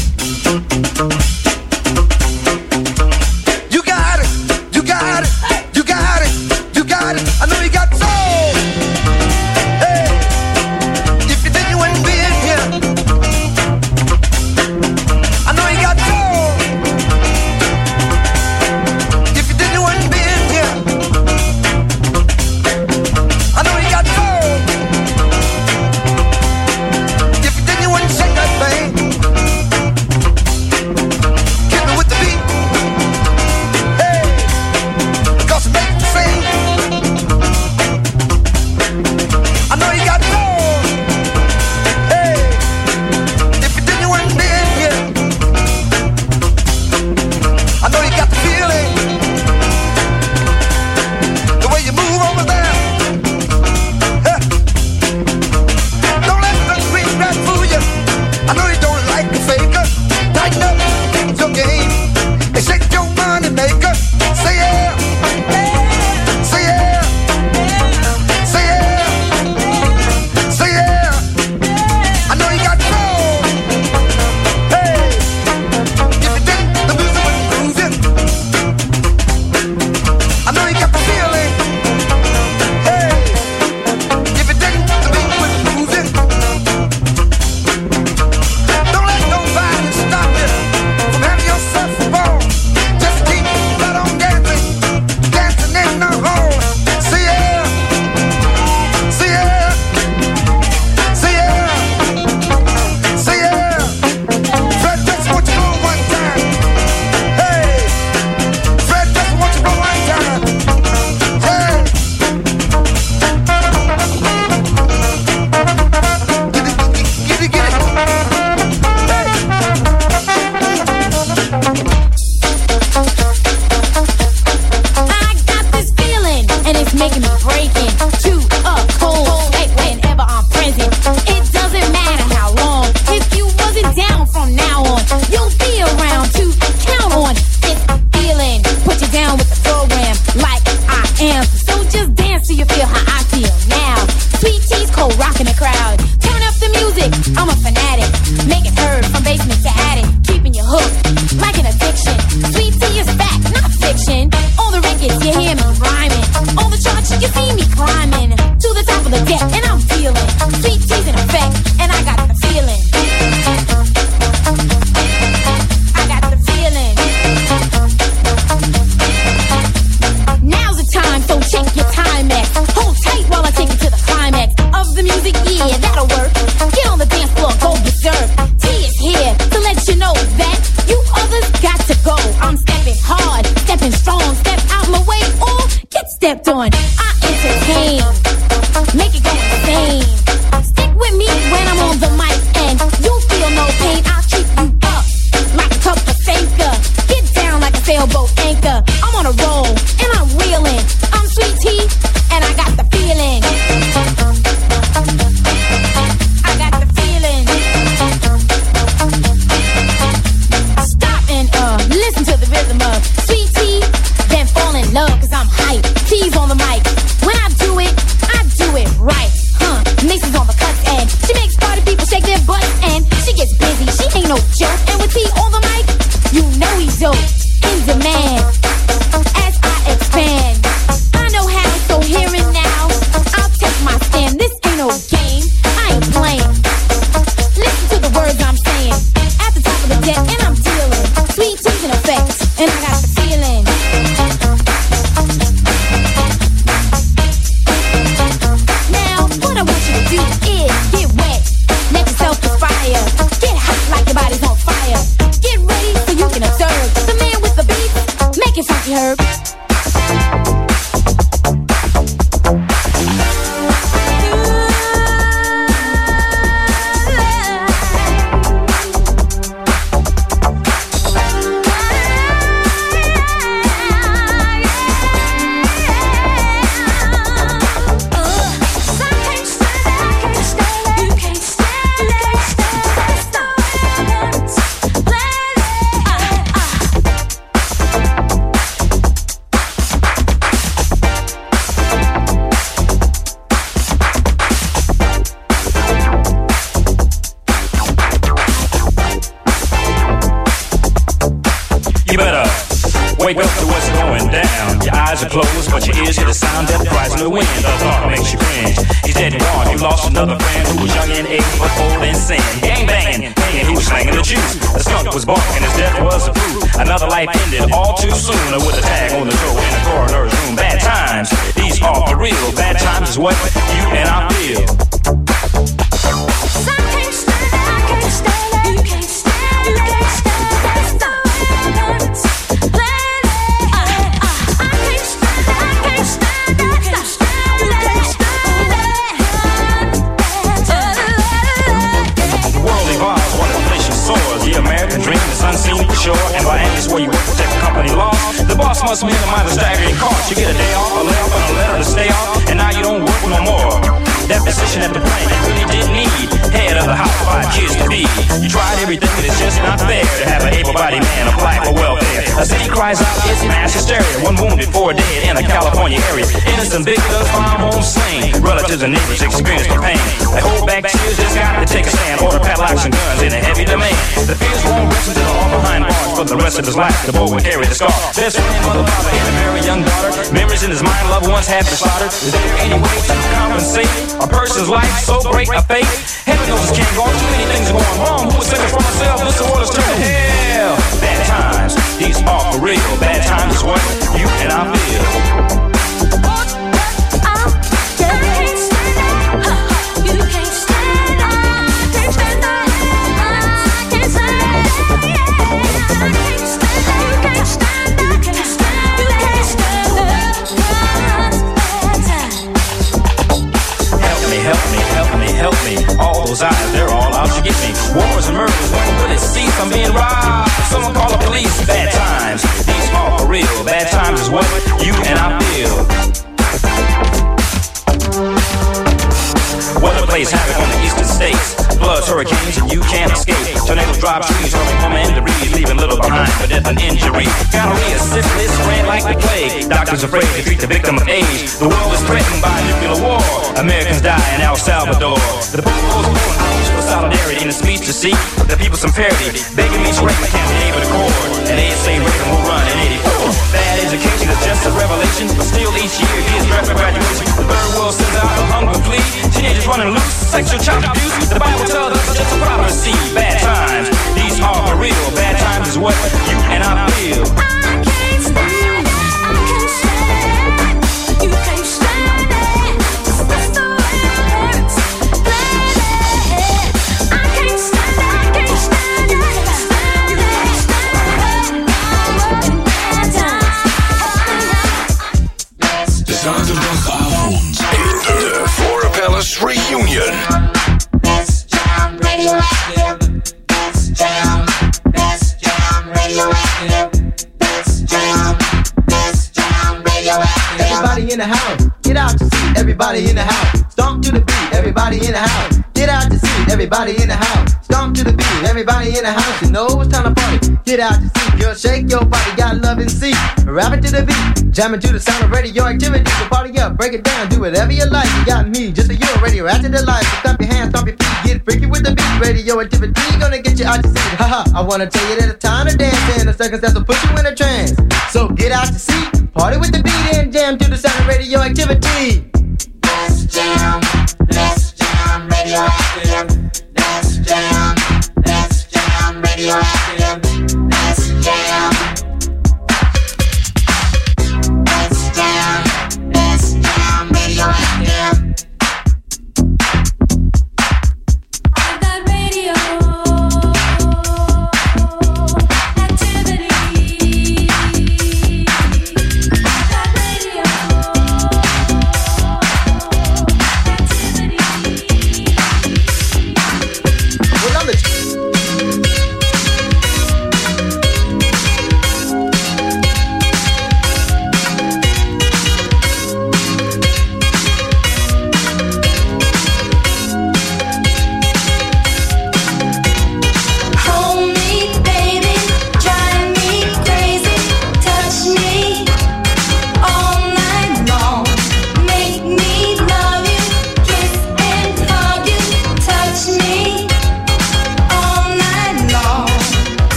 Speaker 5: Jamming to the sound of radio activity. So party up, break it down, do whatever you like. You got me, just a you're radio after the life. So your hands, stomp your feet, get freaky with the beat. Radio activity gonna get you out your seat. Haha, I wanna tell you that it's time to dance, in the
Speaker 20: circus that's a put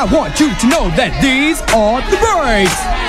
Speaker 20: I want you to know that these are the breaks.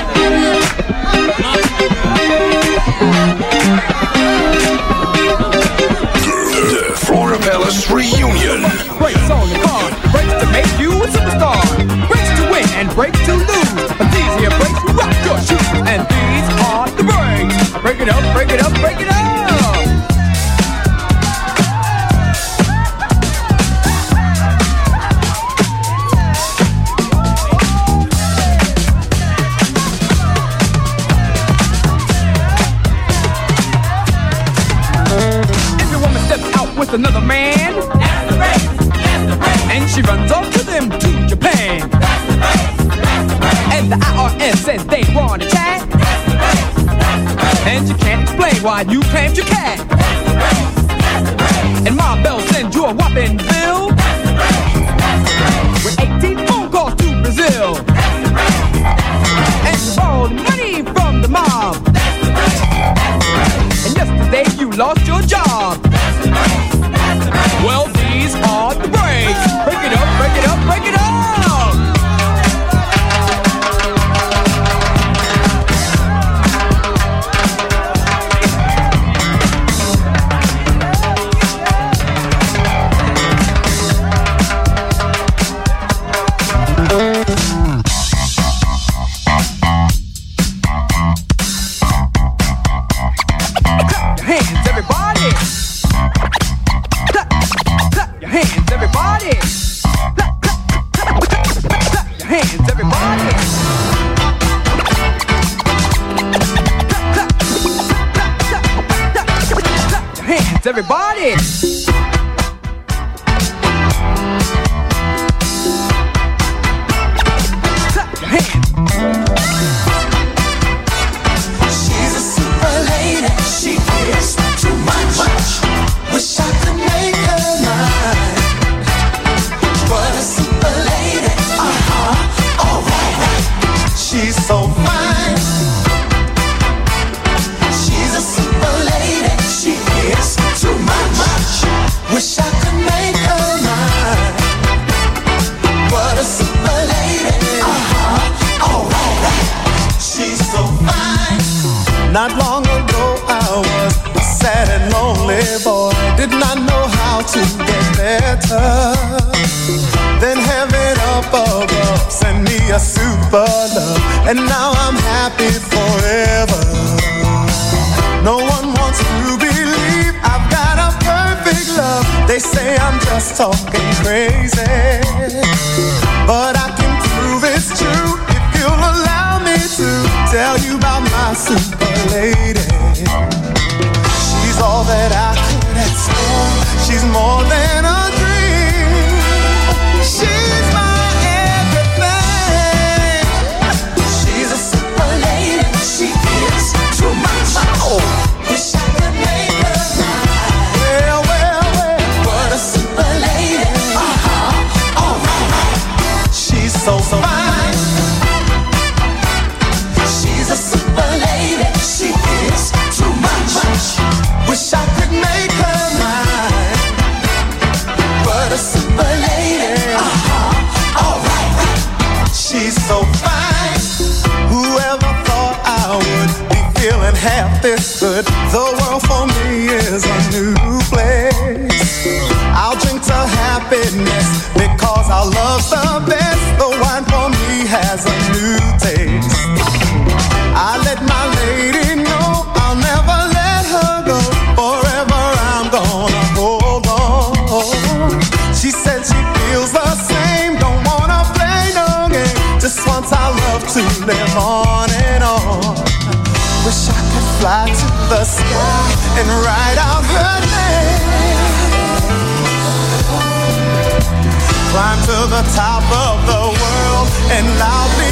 Speaker 7: Not long ago I was a sad and lonely boy. Did not know how to get better. Then heaven up above sent me a super love, and now I'm happy forever. No one wants to believe I've got a perfect love. They say I'm just talking crazy, but I can. tell you about my super lady. She's all that I could ask for. She's more than a The world for me is a new place. I'll drink to happiness because I love the best. The wine for me has a new taste. I let my lady know I'll never let her go. Forever I'm gonna hold on. She said she feels the same. Don't wanna play no game. Just wants our love to live on. the sky and write out her name. Climb to the top of the world and loudly.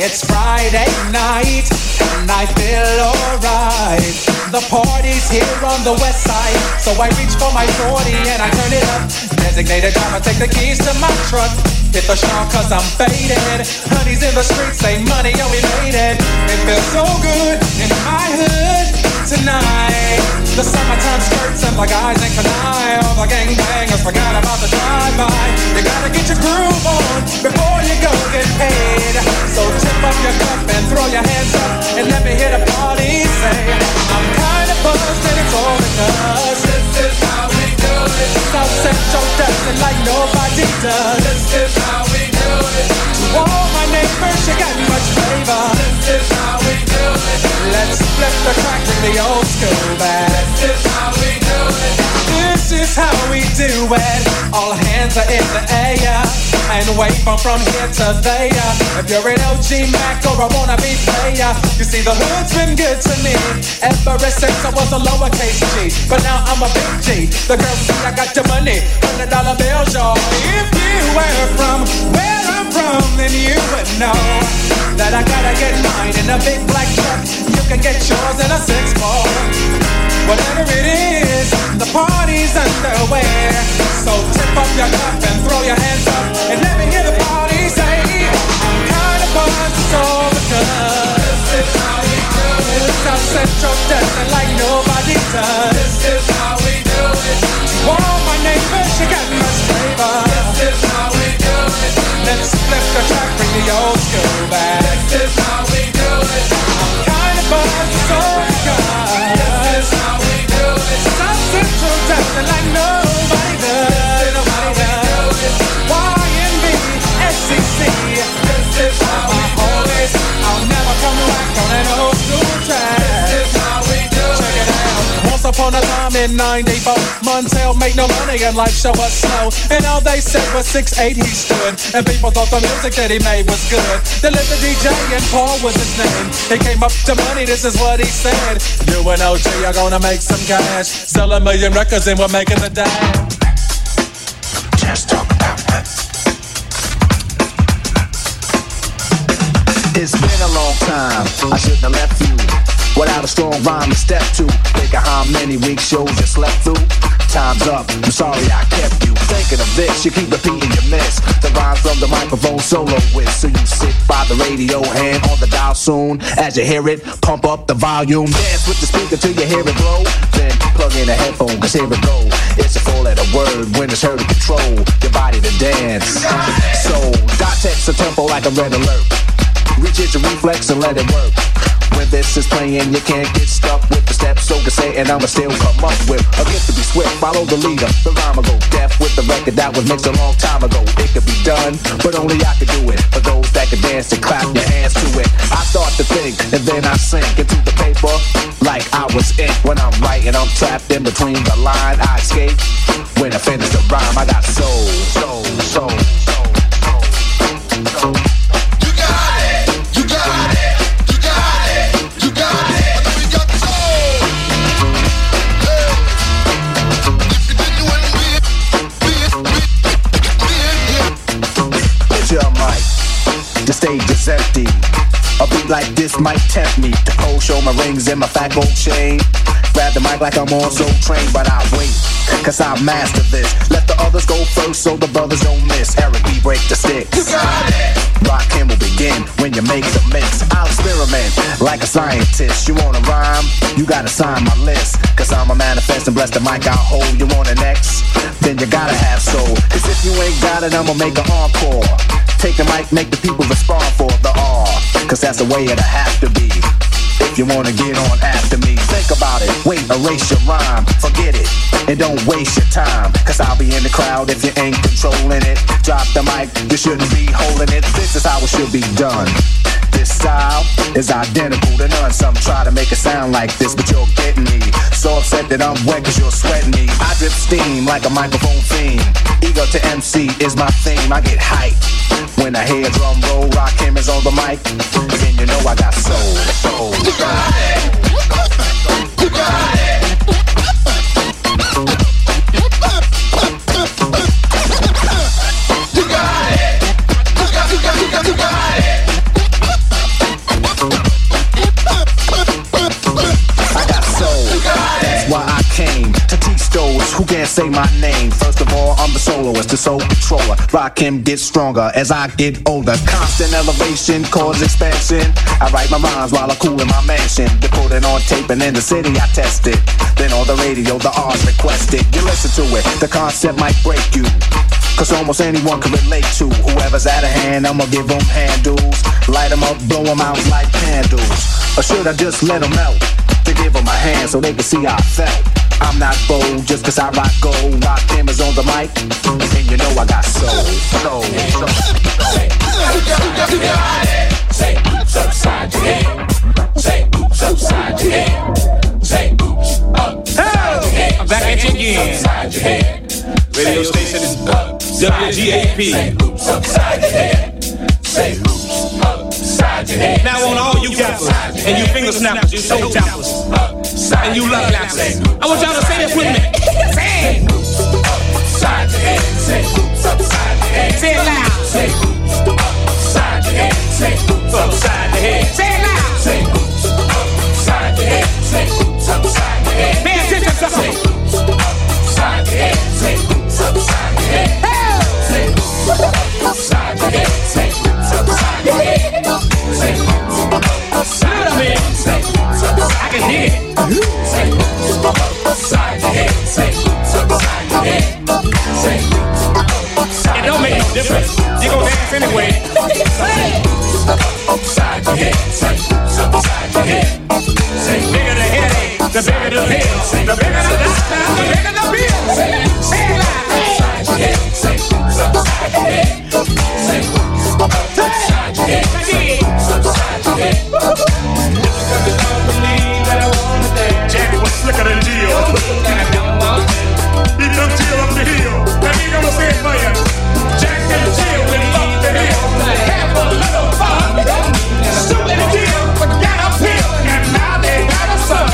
Speaker 21: It's Friday night, and I feel alright. The party's here on the west side, so I reach for my 40 and I turn it up. Designated driver, take the keys to my truck. Hit the shop cause I'm faded. Honey's in the streets, say money, oh we made it. It feels so good in my hood tonight. The summertime skirts and the guys ain't canine. All the gangbangers forgot about the drive-by. You gotta get your groove on before you go get paid. So tip up your cup and throw your hands up and let me hear the party say, I'm kinda buzzed and it's all because this is how we do it. South Central dancing like nobody does. This is how we all my neighbors, you got much flavor. This is how we do it. Let's crack, bring the old school. This is how we do it. This is how we do it. All hands are in the air. And wave from from here to there. If you're an OG Mac or a wannabe player, you see the hood's been good to me ever since I was a lowercase G. But now I'm a big G. The girls see I got the money, hundred dollar bills, y'all. If you were from where I'm from, then you would know that I gotta get mine in a big black truck. You can get yours in a six ball. Whatever it is, the party's underway. So tip up your cup and throw your hands up and let me hear the party say, I'm kinda buzzed, it's because this is how we do it. South Central dancing like nobody does. This is how we do it. To all my neighbors, you got much flavor. This is how we Let's flip the track, bring the old school back. This is how we do it. Buzzed, it's all because this is how we do it. South Central like nobody I'm in 94. Montel made no money and life show us slow. And all they said was 6'8 he stood. And people thought the music that he made was good. They lived the DJ and Paul was his name. He came up to money, this is what he said. You and OG are gonna make some cash. Sell a million records and we're making the dash.
Speaker 22: Just talk about that. It's been a long time. I shouldn't have left you without a strong rhyme to step to. Think of how many week shows you slept through. Time's up. I'm sorry I kept you thinking of this. You keep repeating your miss. The rhyme from the microphone solo with. So you sit by the radio, hand on the dial soon. As you hear it, pump up the volume. Dance with the speaker till you hear it blow. Then plug in a headphone, cause here it go. It's a four letter word when it's heard to control your body to dance. So, dot text a tempo like a red alert. Reach your reflex and let it work. When this is playing, you can't get stuck with the steps. So can say, and I'ma still come up with a gift to be swift. Follow the leader, the rhyme will go deaf with the record that was mixed a long time ago. It could be done, but only I could do it. For those that can dance and clap your hands to it. I start to think, and then I sink into the paper like I was ink. When I'm writing, I'm trapped in between the line. I escape when I finish the rhyme. I got soul, soul, soul. It's Stage empty. A beat like this might tempt me to cold show my rings and my fat gold chain. Grab the mic like I'm on so trained, but I wait. Cause I master this. Let the others go first so the brothers don't miss. Eric B. break the sticks. You got it. Rakim will begin when you make the mix. I'll experiment like a scientist. You wanna rhyme? You gotta sign my list. Cause I'm a manifest and bless the mic I'll hold. You want an X? Then you gotta have soul. Cause if you ain't got it, I'ma make an encore. Take the mic, make the people respond for the R. Cause that's the way it'll have to be. If you wanna get on after me, think about it. Wait, erase your rhyme, forget it. And don't waste your time. Cause I'll be in the crowd if you ain't controlling it. Drop the mic, you shouldn't be holding it. This is how it should be done. This style is identical to none. Some try to make it sound like this, but you're getting me. So upset that I'm wet cause you're sweating me. I drip steam like a microphone fiend. Ego to MC is my theme. I get hype when I hear drum roll. Rakim is on the mic. Then you know I got soul. soul. You got it. You got it. Who can't say my name. First of all, I'm the soloist, the soul controller. Rakim, get stronger as I get older. Constant elevation, cause expansion. I write my rhymes while I cool in my mansion. It on tape and in the city I test it. Then on the radio, the R's requested. You listen to it, the concept might break you. Cause almost anyone can relate to whoever's out of hand. I'ma give them handles, light them up, blow them out like candles. Or should I just let them melt? To give them a hand so they can see how I felt. I'm not bold just cause I rock gold. Rock cameras on the mic, and you know I got soul. Soul, soul, soul.
Speaker 23: Say oops upside your head. Say oops upside your head. Say oops upside your head.
Speaker 4: I'm back at you again.
Speaker 23: Upside your head.
Speaker 4: Radio station is WGAP.
Speaker 23: Say oops upside your head. Say oops upside your head.
Speaker 4: Now on all you gappers and you finger snappers, you soul tappers, and you love lappers. I want y'all to say this with me. Say it.
Speaker 23: Upside your head. Say oops upside your head.
Speaker 4: Say it loud.
Speaker 23: Say oops upside your head. Say oops upside your head.
Speaker 4: Say it loud.
Speaker 23: Say oops upside your head. Say oops upside your head.
Speaker 4: Pay attention, sucker.
Speaker 23: Say oops upside your head. Say oops upside your head. Say oops upside your head. Say oops upside your head. Say oops upside your head. Say oops upside
Speaker 4: I can hear it.
Speaker 23: Say upside your head. Say upside your head. Say
Speaker 4: It don't make no difference. You gon' dance anyway.
Speaker 23: upside your head. Say your head. Say
Speaker 4: bigger the headache, the bigger the pill, the bigger the doctor, the bigger the bill. Say
Speaker 23: your head. Say upside your head. Say upside your head. Say upside your head
Speaker 24: música del
Speaker 18: lío. Y don't chill on the hill. And
Speaker 25: you gonna say it, man. Jack and chill the hill. Have a little fun. Shoot deal. Forget a pill. And now they got a son.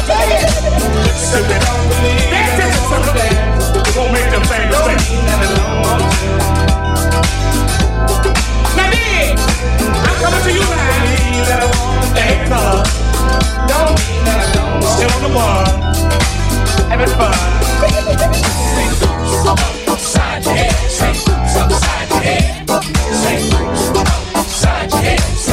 Speaker 25: So they don't believe. They just someday. Gonna make them things the same. Now. I'm coming to
Speaker 24: you now. Don't mean that I don't. Still on the bar
Speaker 18: having. Say boots upside
Speaker 26: your head. Say
Speaker 24: upside your head. Say
Speaker 18: upside your head.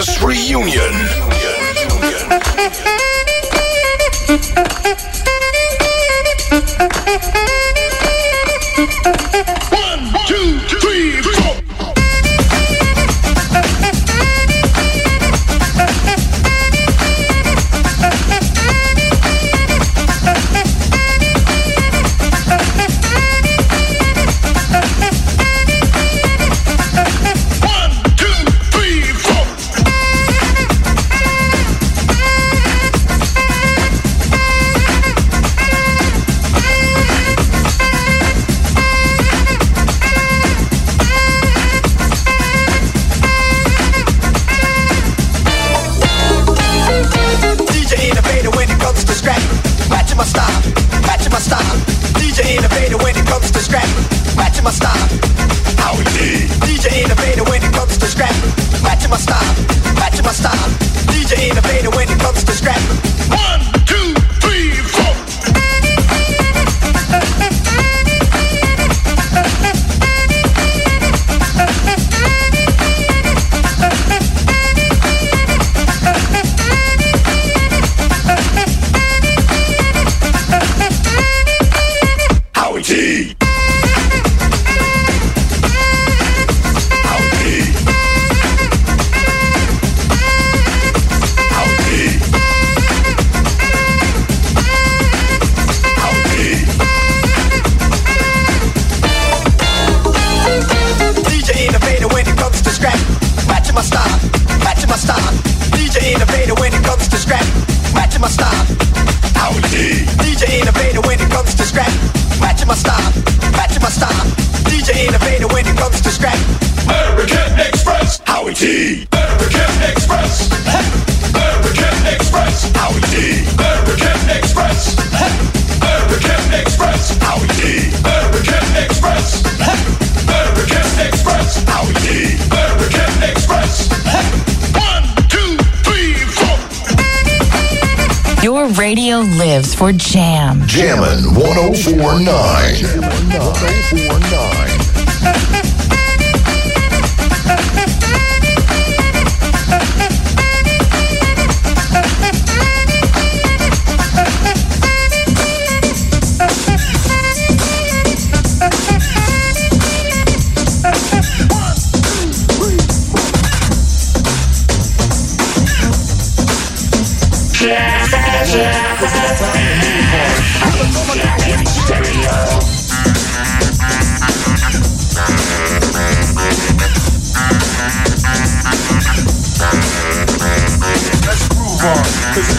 Speaker 18: Reunion.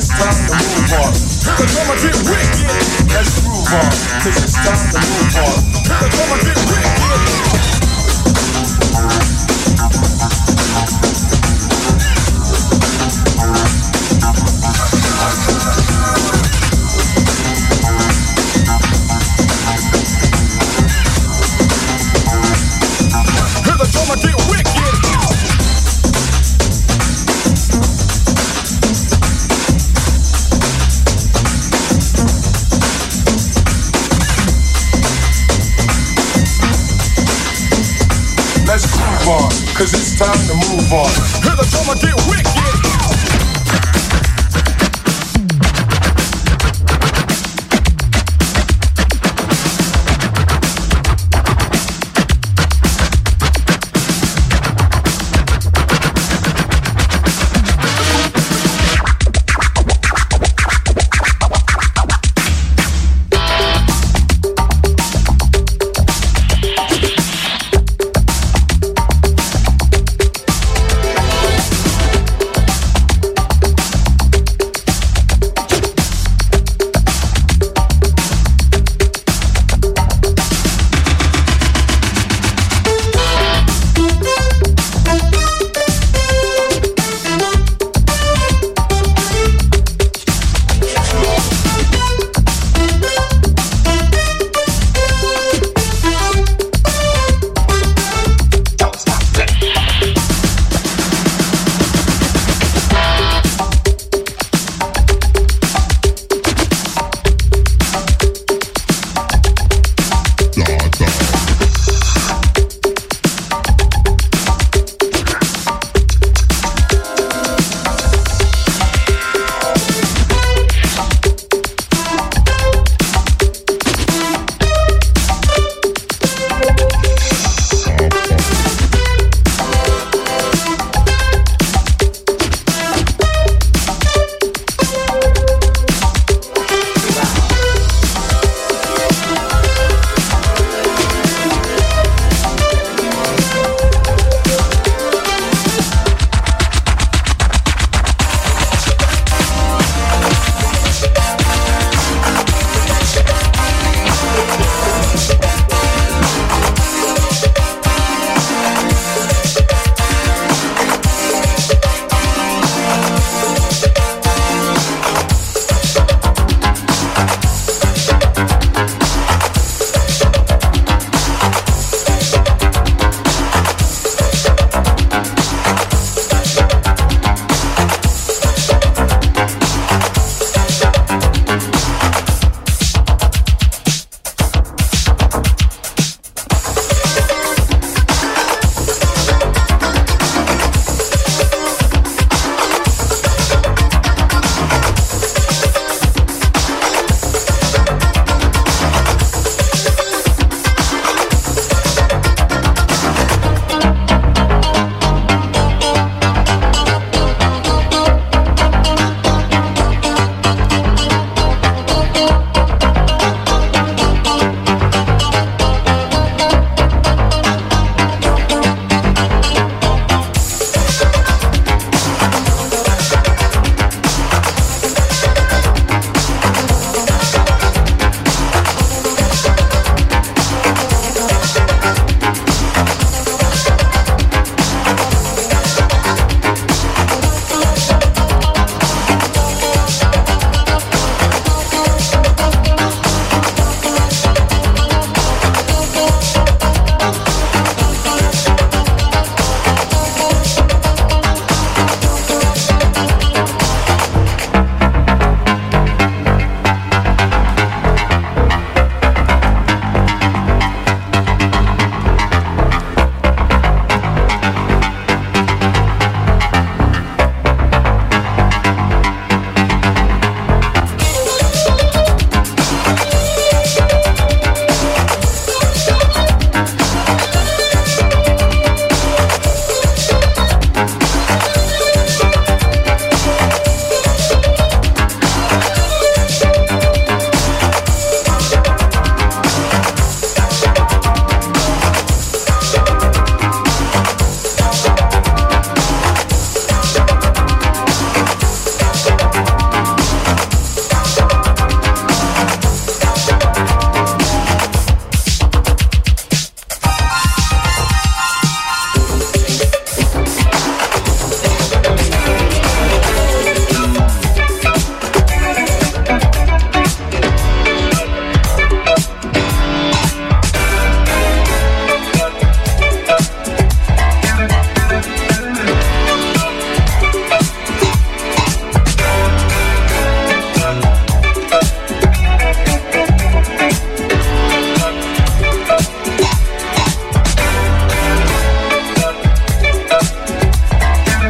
Speaker 18: it's time to move on. Cause I'ma get wicked. Let's groove on. Cause it's time to move on. Cause I'ma get wicked. move on. Here the drummer get wicked.